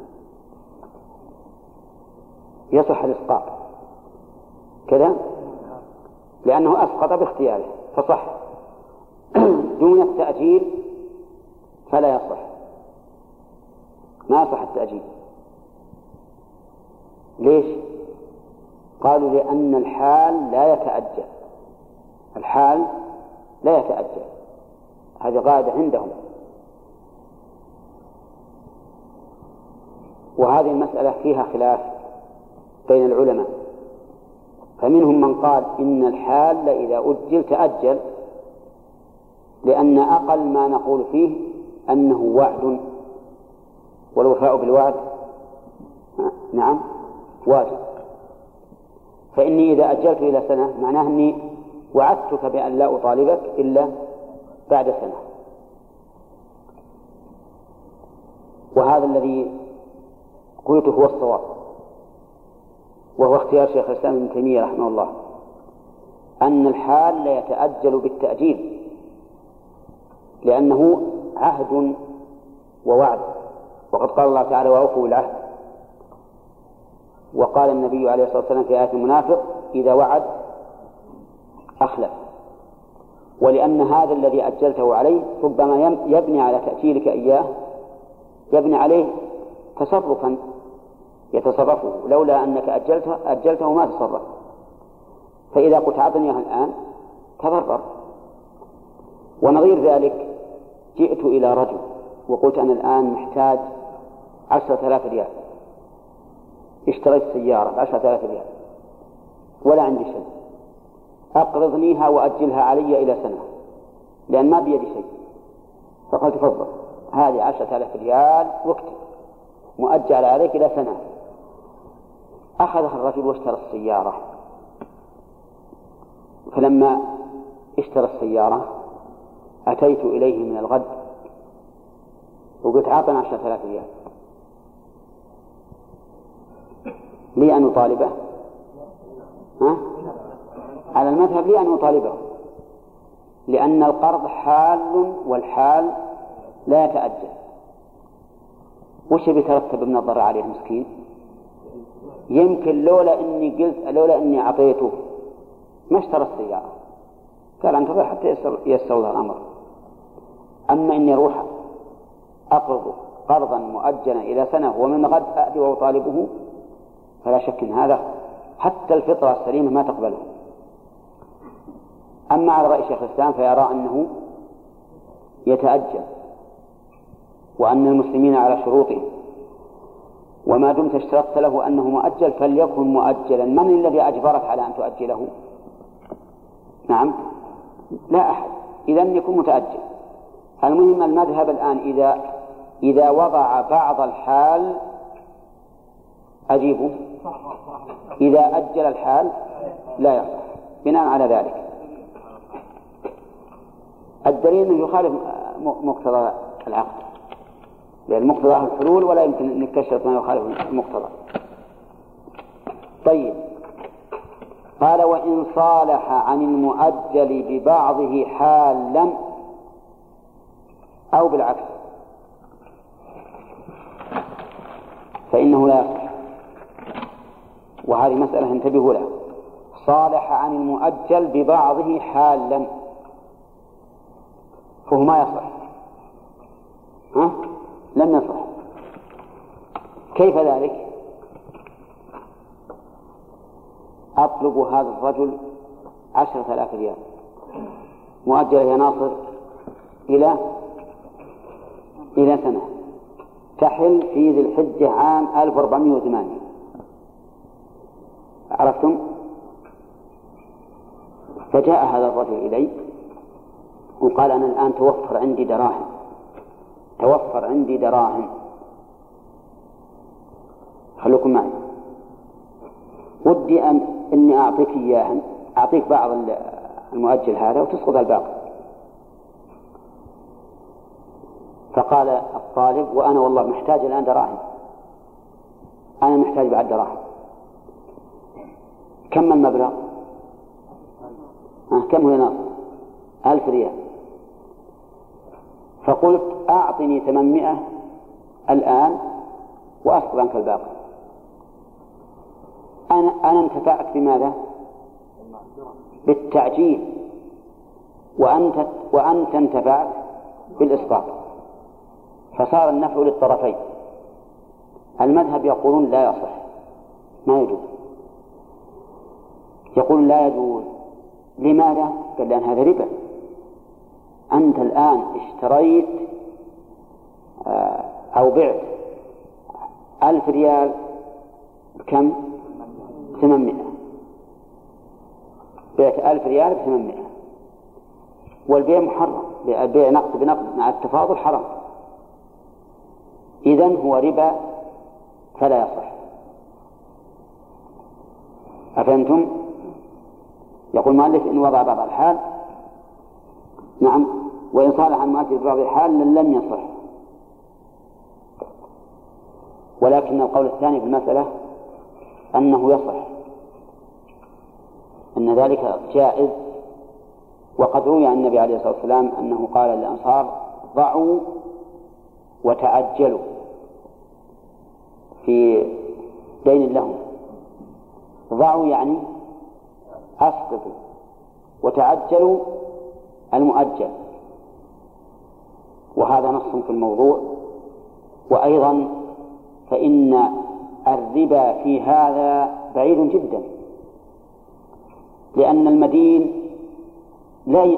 يصح الإسقاط. كذا؟ لأنه أسقط باختياره فصح. دون التأجيل فلا يصح. ما يصح التأجيل. ليش؟ قالوا لأن الحال لا يتأجل. الحال لا يتأجل. هذه قاعدة عندهم. وهذه المسألة فيها خلاف بين العلماء. فمنهم من قال إن الحال إذا أجل تأجل لأن أقل ما نقول فيه أنه وعد والوفاء بالوعد نعم واجب فإني إذا أجلت إلى سنة معناه أني وعدتك بأن لا أطالبك إلا بعد سنة. وهذا الذي قلته هو الصواب. وهو اختيار شيخ الإسلام ابن تيمية رحمه الله. أن الحال لا يتأجل بالتأجيل. لأنه عهد ووعد. وقد قال الله تعالى وأوفوا العهد وقال النبي عليه الصلاة والسلام في آية المنافق إذا وعد أخلف. ولأن هذا الذي أجلته عليه ربما يبني على تأجيلك إياه يبني عليه تصرفا يتصرفه لولا أنك أجلته أجلته ما تصرف. فإذا قلت أعطني الآن تضرر. ونظير ذلك جئت إلى رجل وقلت أنا الآن محتاج عشرة آلاف ريال. اشتريت سيارة بعشرة آلاف ريال. ولا عندي شيء. أقرضنيها وأجلها علي إلى سنة لأن ما بيدي شيء. فقال تفضل هذه عشرة آلاف ريال واكتب مؤجل عليك إلى سنة. أخذها الرجل واشترى السيارة. فلما اشترى السيارة أتيت إليه من الغد وقلت عاطنا عشرة آلاف ريال. لي أن يطالبه ها؟ على المذهب لي أن يطالبه لأن القرض حال والحال لا يتأجل. وش بيترتب من الضرر عليه مسكين يمكن لولا إني قلت لولا إني أعطيته. ما اشترى السيارة. قال انتظر حتى يسر له الأمر. أما إني أروح اقرضه قرضا مؤجلا إلى سنة ومن غد اتي واطالبه فلا شك إن هذا حتى الفطرة السليمة ما تقبله. أما على رأي شيخ الإسلام فيرى أنه يتأجل وأن المسلمين على شروطهم وما دمت اشترطت له أنه مؤجل فليكن مؤجلا. من الذي أجبرك على أن تؤجله؟ نعم. لا أحد. إذا يكون متأجل. المهم المذهب الآن إذا إذا وضع بعض الحال أجيبه؟ إذا أجل الحال لا يصح. بناء على ذلك. الدليل أنه يخالف مقتضى العقد. لأن مقتضاه الحلول ولا يمكن أن يكشف ما يخالف المقتضى. طيب. قال وإن صالح عن المؤجل ببعضه حالا أو بالعكس. فإنه لا يصح. وهذه مسألة انتبهوا لها. صالح عن المؤجل ببعضه حالا. فهو ما يصح. ها؟ لم يصح كيف ذلك؟ أطلب هذا الرجل عشرة آلاف ريال. مؤجلة يا ناصر إلى إلى سنة. تحل في ذي الحجة عام 1408 عرفتم؟ فجاء هذا الرجل إلي وقال أنا الآن توفر عندي دراهم. توفر عندي دراهم. خلوكم معي. ودي أن إني أعطيك إياها أعطيك بعض المؤجل هذا وتسقط الباقي. فقال الطالب وأنا والله محتاج الآن دراهم. أنا محتاج بعد دراهم. كم المبلغ؟ كم هو ناصر؟ ألف ريال. فقلت أعطني ثمانمائة الآن وأسقط عنك الباقي. أنا أنا انتفعت بماذا؟ بالتعجيل. وأنت وأنت انتفعت بالإسقاط. فصار النفع للطرفين. المذهب يقولون لا يصح. ما يجوز. يقول لا يجوز. لماذا؟ قال لأن هذا ربا. أنت الآن اشتريت آه، أو بعت ألف ريال بكم؟ ثمانمائة. بعت ألف ريال بثمانمائة. والبيع محرم. البيع نقد بنقد مع التفاضل حرام. إذن هو ربا فلا يصح. أفهمتم؟ يقول المؤلف إن وضع بعض الحال نعم. وإن صالح مؤثر في بعض الحال لم يصح. ولكن القول الثاني في المسألة أنه يصح. أن ذلك جائز. وقد روي عن النبي عليه الصلاة والسلام أنه قال للأنصار ضعوا وتعجلوا في دين لهم. ضعوا يعني أسقطوا وتعجلوا المؤجل. وهذا نص في الموضوع. وأيضا فإن الربا في هذا بعيد جدا. لأن المدين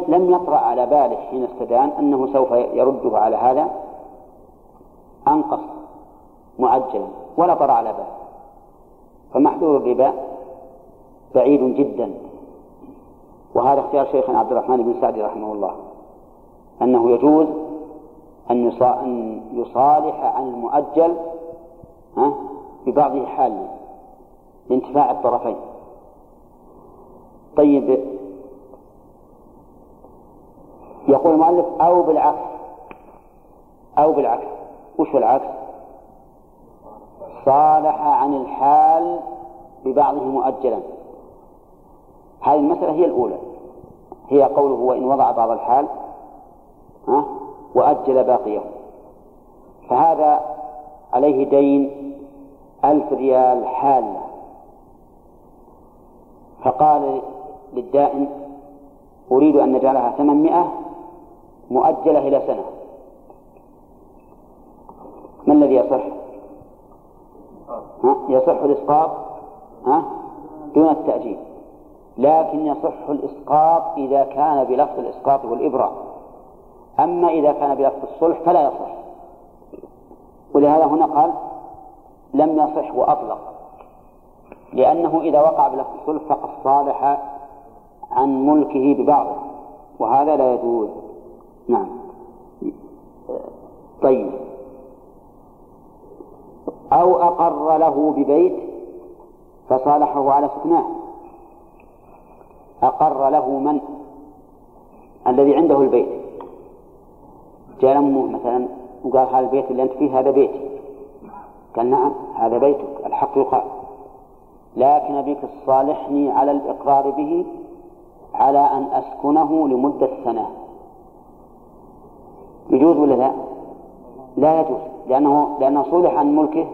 لم يطرأ على باله حين استدان أنه سوف يرده على هذا أنقص معجلا ولا طرأ على باله. فمحذور الربا بعيد جدا. وهذا اختيار شيخنا عبد الرحمن بن سعدي رحمه الله أنه يجوز أن يصالح عن المؤجل ببعضه حال لانتفاع الطرفين. طيب يقول المؤلف أو بالعكس أو بالعكس وش العكس؟ صالح عن الحال ببعضه مؤجلا. هذه المسألة هي الأولى. هي قوله وإن وضع بعض الحال ها وأجل باقيه فهذا عليه دين ألف ريال حالة فقال للدائن أريد أن نجعلها ثمانمائة مؤجلة إلى سنة ما الذي يصح؟ ها؟ يصح الإسقاط ها؟ دون التأجيل لكن يصح الإسقاط إذا كان بلفظ الإسقاط والإبراء أما إذا كان بلفظ الصلح فلا يصح. ولهذا هنا قال لم يصح وأطلق. لأنه إذا وقع بلفظ الصلح فقد صالح عن ملكه ببعضه. وهذا لا يجوز. نعم. طيب. أو أقر له ببيت فصالحه على سكناه. أقر له من؟ الذي عنده البيت. جاء أمه مثلا وقال هذا البيت اللي أنت فيه هذا بيتي. قال نعم هذا بيتك الحق يقال. لكن أبيك تصالحني على الإقرار به على أن أسكنه لمدة سنة. يجوز ولا لا؟ لا يجوز لأنه لأنه صلح عن ملكه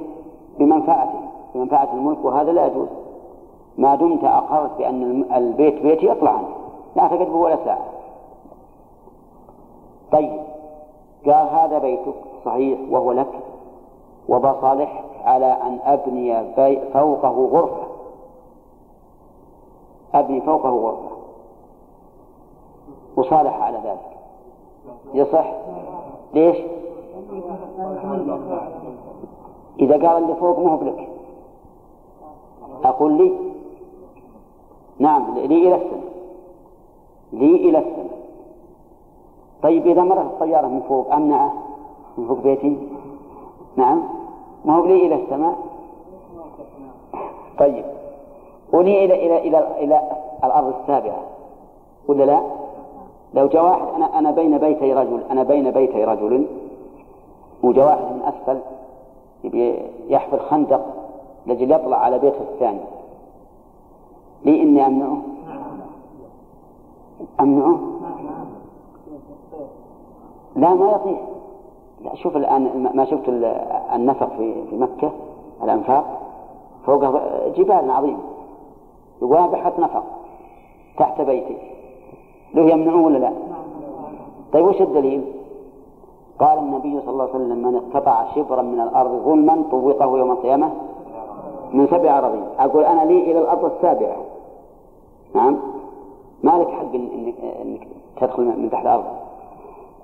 بمنفعته بمنفعة الملك وهذا لا يجوز. ما دمت أقررت بأن البيت بيتي أطلع عنه. لا تكتبه ولا ساعة. طيب قال هذا بيتك صحيح وهو لك وبصالحك على أن أبني فوقه غرفة. أبني فوقه غرفة. وصالح على ذلك. يصح؟ ليش؟ إذا قال اللي فوق ما هو بلك. أقول لي؟ نعم لي إلى السماء. لي إلى السماء. طيب إذا مرت الطيارة من فوق أمنعة؟ من فوق بيتي؟ نعم. ما هو لي إلى السماء؟ طيب. ولي إلى إلى إلى إلى الأرض السابعة. ولا لا؟ لو جاء واحد أنا أنا بين بيتي رجل أنا بين بيتي رجل. وجاء واحد من أسفل يحفر خندق لجل يطلع على بيته الثاني. لي إني أمنعه؟ أمنعه؟ لا ما يطيح لا شوف الآن ما شفت النفق في في مكة الأنفاق. فوق جبال عظيمة. بحط نفق. تحت بيتي. له يمنعه ولا لا؟ طيب وش الدليل؟ قال النبي صلى الله عليه وسلم من استطاع شبرا من الأرض ظلما طوقه يوم القيامة من سبع أراضين أقول أنا لي إلى الأرض السابعة. نعم؟ ما لك حق إنك, إنك تدخل من تحت الأرض.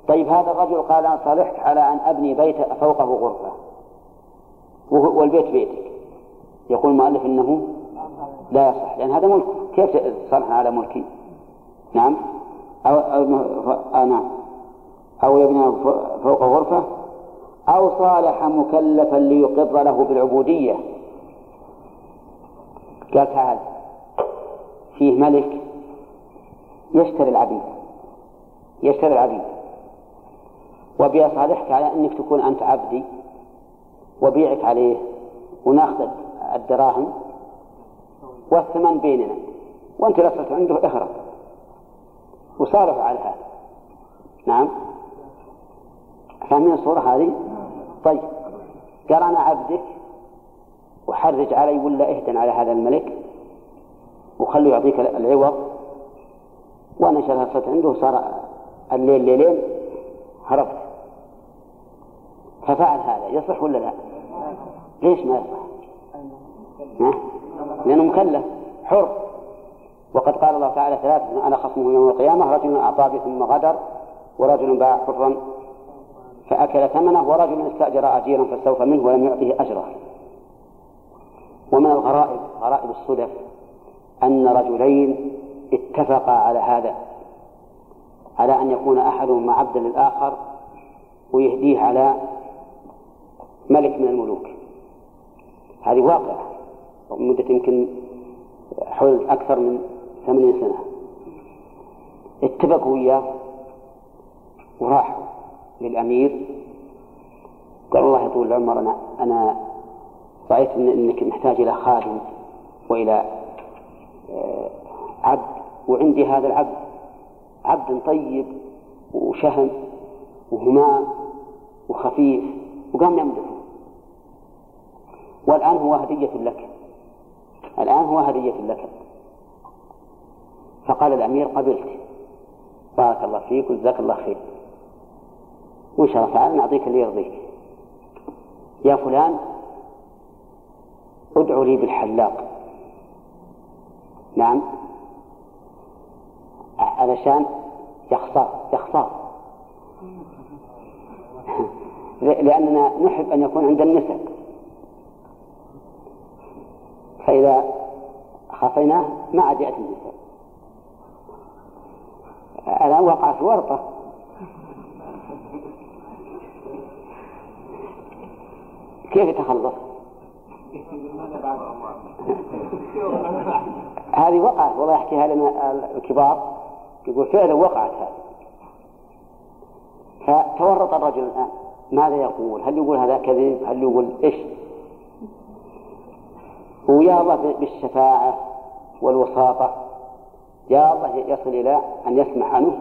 طيب هذا الرجل قال أنا صالحك على أن أبني بيت فوقه غرفة. والبيت بيتك. يقول المؤلف إنه لا يصح لأن هذا ملك. كيف تصالح على ملكي؟ نعم. أو, أو, أو نعم. أو يبني فوق غرفة أو صالح مكلفا ليقر له بالعبودية. قال تعال فيه ملك يشتري العبيد يشتري العبيد. وبيصالحك على أنك تكون أنت عبدي وبيعك عليه وناخذ الدراهم والثمن بيننا. وأنت لصت عنده اخرج وصالح على هذا. نعم. فاهمين الصورة هذه؟ طيب. قال أنا عبدك وحرج علي ولا اهتن على هذا الملك؟ وخليه يعطيك العوض. وأنا شرفت عنده صار الليل ليلين هربت ففعل هذا يصح ولا لا؟ ليش ما يصح؟ لأنه مكلف حر. وقد قال الله تعالى ثلاثة أنا خصمه يوم القيامة رجل أعطى ثم غدر ورجل باع حرا فأكل ثمنه ورجل استأجر أجيرا فاستوفى منه ولم يعطه أجره. ومن الغرائب غرائب الصدف. أن رجلين اتفقا على هذا على أن يكون أحدهما عبدا للآخر ويهديه على ملك من الملوك. هذه واقعة مدة يمكن حول أكثر من ثمانين سنة. اتفقوا وياه وراحوا للأمير. قال الله يطول العمر أنا أنا رأيت إن إنك محتاج إلى خادم وإلى عبد وعندي هذا العبد. عبد طيب وشهم وهمام وخفيف وقام يمدحه. والآن هو هدية لك. الآن هو هدية لك. فقال الأمير قبلت. بارك الله فيك وجزاك الله خير. وإن شاء الله تعالى نعطيك اللي يرضيك. يا فلان ادعو لي بالحلاق. نعم. علشان يخسر يخسر. لأننا نحب أن يكون عند النساء فإذا خفيناه ما عاد يأتي النساء الآن وقعت ورطة. كيف يتخلص؟ هذه وقعت والله يحكيها لنا الكبار يقول فعلا وقعت هذه فتورط الرجل الآن ماذا يقول؟ هل يقول هذا كذب؟ هل يقول إيش؟ ويا الله بالشفاعة والوساطة يا الله يصل إلى أن يسمح عنه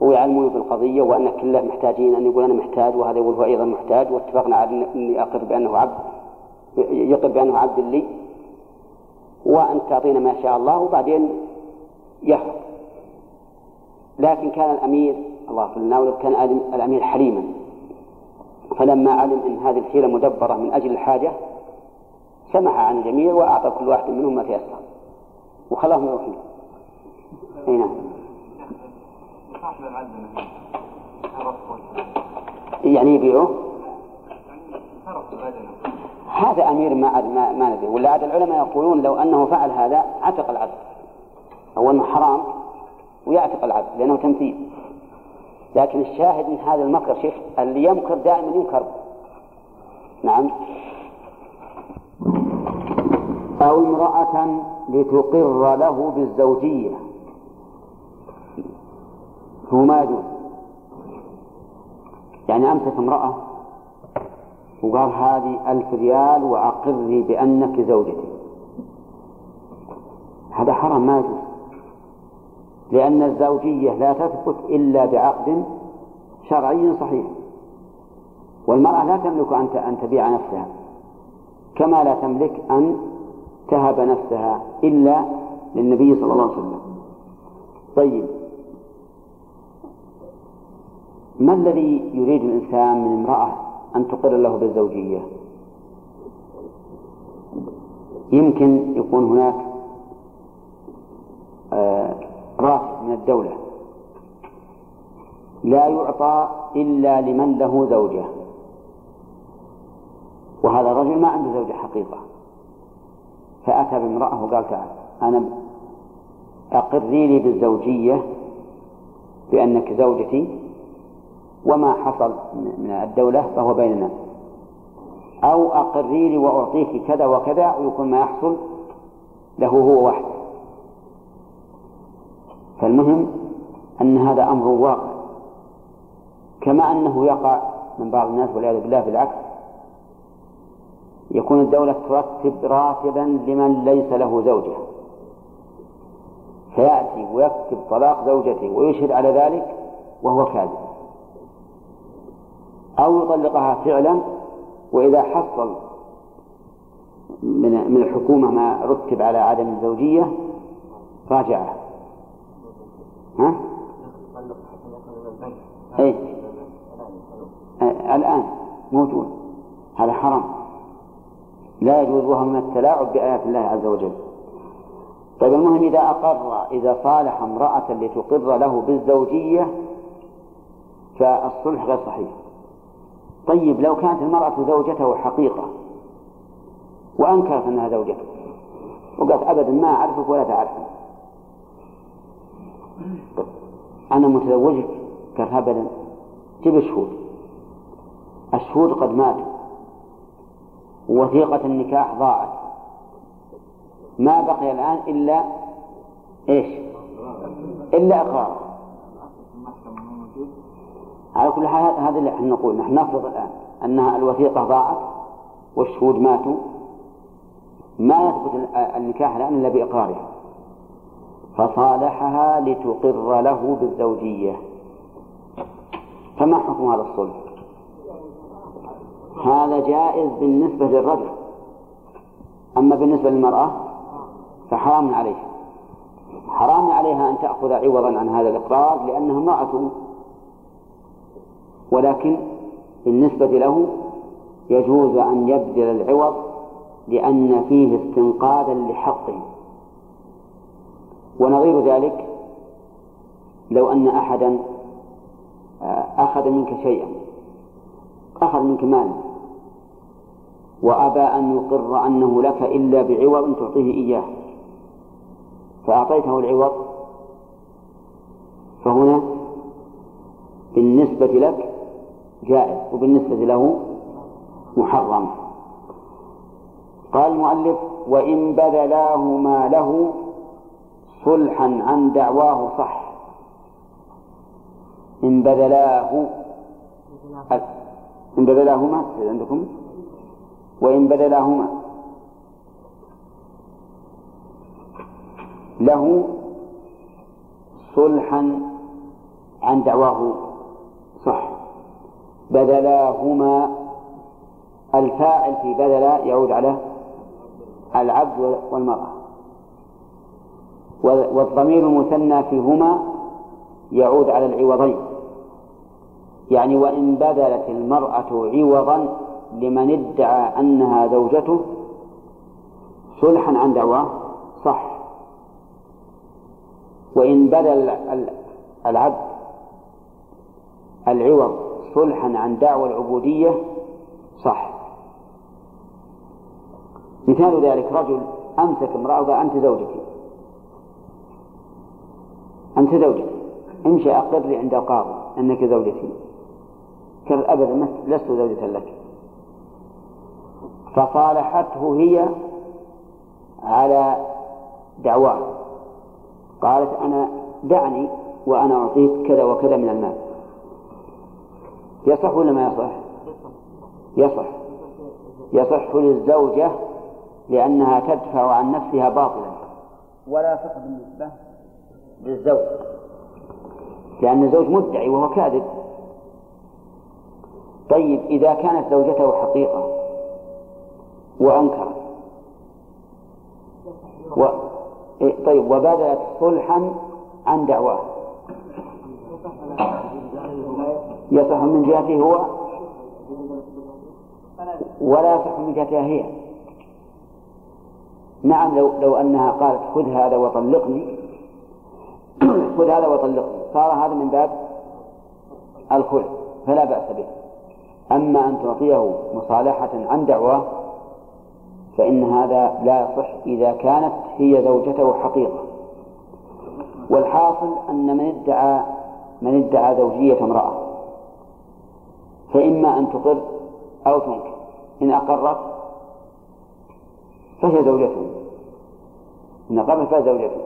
ويعلمونه في القضية وأن كله محتاجين أن يقول أنا محتاج وهذا يقول هو أيضا محتاج واتفقنا على أني أقر بأنه عبد يقر بأنه عبد لي وأن تعطينا ما شاء الله وبعدين يهرب. لكن كان الأمير الله في الناول كان الأمير حليما. فلما علم أن هذه الحيلة مدبرة من أجل الحاجة سمح عن الجميع وأعطى كل واحد منهم ما تيسر. وخلاهم يروحون. أي نعم. يعني يبيعوه؟ هذا أمير ما ما, ما ندري. ولا عاد العلماء يقولون لو أنه فعل هذا عتق العبد أو أنه حرام ويعتق العبد لأنه تمثيل. لكن الشاهد من هذا المكر شيخ اللي يمكر دائما ينكر. نعم. أو امرأة لتقر له بالزوجية. هو ما يجوز يعني أمسك امرأة وقال هذه ألف ريال وأقري بأنك زوجتي. هذا حرام ما يجوز. لأن الزوجية لا تثبت إلا بعقد شرعي صحيح. والمرأة لا تملك أن تبيع نفسها. كما لا تملك أن تهب نفسها إلا للنبي صلى الله عليه وسلم. طيب. ما الذي يريد الإنسان من امرأة أن تقر له بالزوجية. يمكن يكون هناك آه، راتب من الدولة لا يعطى إلا لمن له زوجة. وهذا الرجل ما عنده زوجة حقيقة. فأتى بامرأة وقال تعال أنا أقري لي بالزوجية بأنك زوجتي وما حصل من الدولة فهو بيننا. أو أقري لي وأعطيك كذا وكذا ويكون ما يحصل له هو وحده فالمهم أن هذا أمر واقع. كما أنه يقع من بعض الناس والعياذ بالله بالعكس. يكون الدولة ترتب راتبا لمن ليس له زوجة. فيأتي ويكتب طلاق زوجته ويشهد على ذلك وهو كاذب. أو يطلقها فعلا وإذا حصل من من الحكومة ما رتب على عدم الزوجية راجعها. ها؟ أي الآن موجود. هذا حرام. لا يجوز وهو من التلاعب بآيات الله عز وجل. طيب المهم إذا أقر إذا صالح امرأة لتقر له بالزوجية فالصلح غير صحيح. طيب لو كانت المرأة زوجته حقيقة وأنكرت أنها زوجته وقالت أبدا ما أعرفك ولا تعرفني. أنا متزوجك؟ قال أبدا. جيب الشهود. الشهود قد ماتوا. ووثيقة النكاح ضاعت. ما بقي الآن إلا إيش؟ إلا إقرار. على كل حال هذا اللي إحنا نقول نحن نفرض الآن أنها الوثيقة ضاعت والشهود ماتوا ما يثبت النكاح الآن إلا بإقرارها. فصالحها لتقر له بالزوجية. فما حكم هذا الصلح؟ هذا جائز بالنسبة للرجل. أما بالنسبة للمرأة فحرام عليها. حرام عليها أن تأخذ عوضا عن هذا الإقرار لأنها امرأة ولكن بالنسبة له يجوز أن يبذل العوض لأن فيه استنقاذا لحقه. ونظير ذلك لو أن أحدا آه، أخذ منك شيئا أخذ منك مالا وأبى أن يقر أنه لك إلا بعوض تعطيه إياه فأعطيته العوض فهنا بالنسبة لك جائز وبالنسبة له محرم. قال المؤلف وإن بذلاه ما له صلحا عن دعواه صح. إن بذلاه إن بذلاهما عندكم؟ وإن بذلاهما له صلحا عن دعواه بذلاهما الفاعل في بذل يعود على العبد والمرأة. والضمير المثنى فيهما يعود على العوضين. يعني وإن بذلت المرأة عوضا لمن ادعى أنها زوجته صلحا عن دعواه صح. وإن بذل العبد العوض صلحا عن دعوى العبودية صح. مثال ذلك رجل أمسك امرأة وقال أنت زوجتي. أنت زوجتي. امشي أقر عند القاضي أنك زوجتي. قال أبدا لست زوجة لك. فصالحته هي على دعواه. قالت أنا دعني وأنا أعطيك كذا وكذا من المال. يصح ولا ما يصح؟ يصح. يصح للزوجة لأنها تدفع عن نفسها باطلا. ولا يصح بالنسبة للزوج. لأن الزوج مدعي وهو كاذب. طيب إذا كانت زوجته حقيقة وأنكرت و... إيه، طيب وبدأت صلحا عن دعواه. يصح من جهته هو ولا يصح من جهتها هي. نعم لو لو أنها قالت خذ هذا وطلقني. خذ هذا وطلقني. صار هذا من باب الخلع فلا بأس به. أما أن تعطيه مصالحة عن دعواه فإن هذا لا يصح إذا كانت هي زوجته حقيقة. والحاصل أن من ادعى من ادعى زوجية امرأة. فإما أن تقر أو تنكر. إن أقرت فهي زوجته إن أقرت فهي زوجته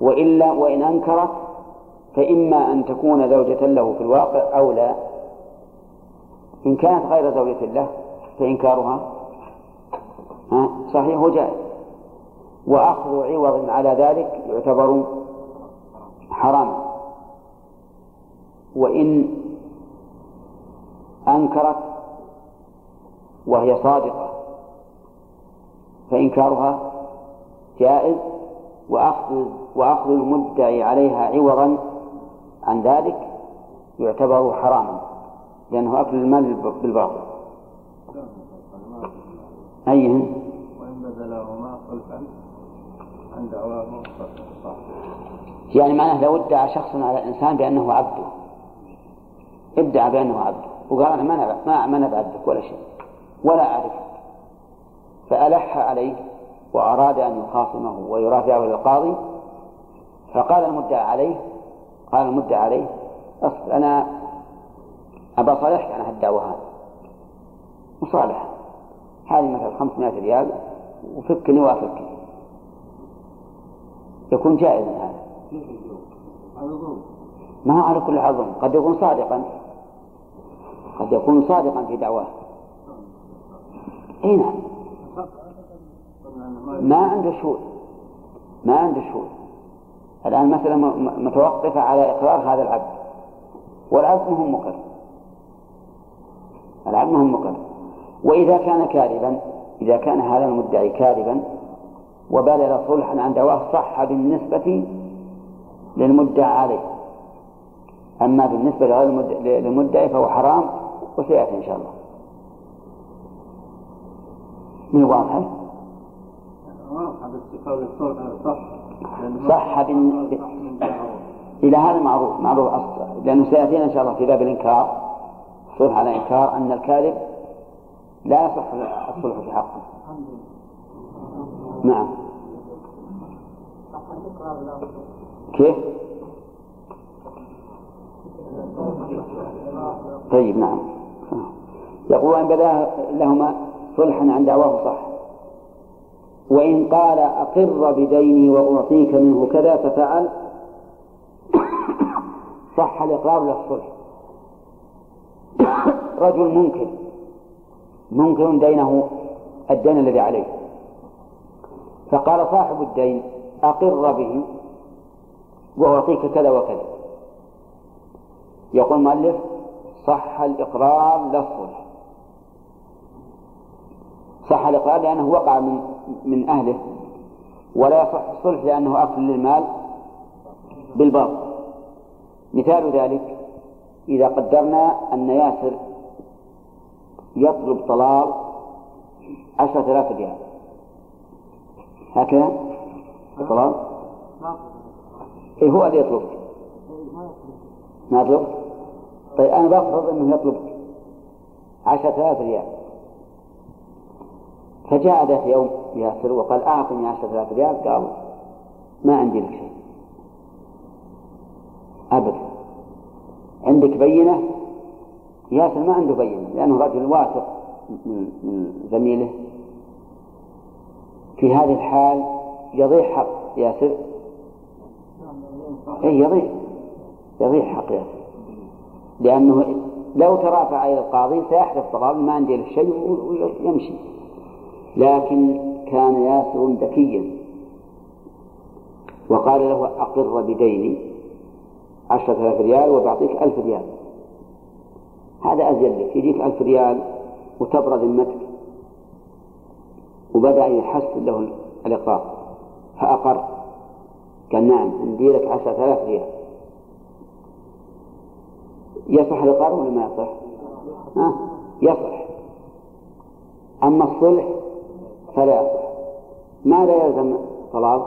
وإلا وإن أنكرت فإما أن تكون زوجة له في الواقع أو لا. إن كانت غير زوجة له فإنكارها. صحيح جائز؟ وأخذ عوض على ذلك يعتبر حراما. وإن أنكرت وهي صادقة. فإنكارها جائز وأخذ وأخذ المدعي عليها عوضا عن ذلك يعتبر حراما لأنه أكل المال بالباطل. أي وإن بذلهما خلفا عن دعواه يعني معناه لو ادعى شخص على إنسان بأنه عبده. ادعى بأنه عبده. وقال أنا ما نبع ما ما نبعدك ولا شيء ولا أعرفك فألح عليه وأراد أن يخاصمه ويرافعه إلى القاضي فقال المدعى عليه قال المدعى عليه أصل أنا أبى صالحك عن هالدعوة هذه. مصالحة. هذه مثلا 500 ريال وفكني وأفكني. يكون جائزا هذا. ما هو على كل عظم قد يكون صادقا. قد يكون صادقا في دعواه. اي نعم. ما عنده شهود ما عنده شهود الآن مثلا متوقفة على إقرار هذا العبد. والعبد مهم مقر. العبد مهم مقر. وإذا كان كاذبا إذا كان هذا المدعي كاذبا وبلغ صلحا عن دواه صح بالنسبة للمدعى عليه. أما بالنسبة للمدعي فهو حرام وسيأتي إن شاء الله. من واضحة؟ صح بن... إلى هذا معروف معروف أصلا. لأنه سيأتينا إن شاء الله في باب الإنكار. الصلح على إنكار أن الكاذب لا يصح الصلح في حقه. نعم. كيف؟ طيب نعم. يقول أن بدا لهما صلحا عن دعواه صح. وإن قال أقر بديني وأعطيك منه كذا ففعل. صح الإقرار للصلح رجل منكر. منكر دينه الدين الذي عليه. فقال صاحب الدين أقر به وأعطيك كذا وكذا. يقول المؤلف صح الإقرار للصلح صح الإقرار لأنه وقع من من أهله ولا يصح الصلح لأنه أكل للمال بالباطل. مثال ذلك إذا قدرنا أن ياسر يطلب طلال عشرة آلاف ريال. هكذا؟ طلال إيه هو اللي يطلب. ما يطلب؟ طيب أنا بفرض أنه يطلب عشرة آلاف ريال. فجاء ذات يوم ياسر وقال أعطني عشرة آلاف ريال قال ما عندي لك شيء. أبدا. عندك بينة؟ ياسر ما عنده بينة لأنه رجل واثق من زميله. في هذه الحال يضيع حق ياسر إيه يضيع. يضيع حق ياسر لأنه لو ترافع إلى القاضي سيحدث طلاب ما عندي شيء ويمشي. لكن كان ياسر ذكيا. وقال له أقر بديني عشرة آلاف ريال وبعطيك ألف ريال. هذا أزين لك يجيك ألف ريال وتبرد ذمتك. وبدأ يحسن له الإقرار فأقر. قال نعم عندي لك عشرة آلاف ريال. يصح الإقرار ولا ما يصح؟ ها؟ يصح. أما الصلح فلا يصح ما لا يلزم طلاب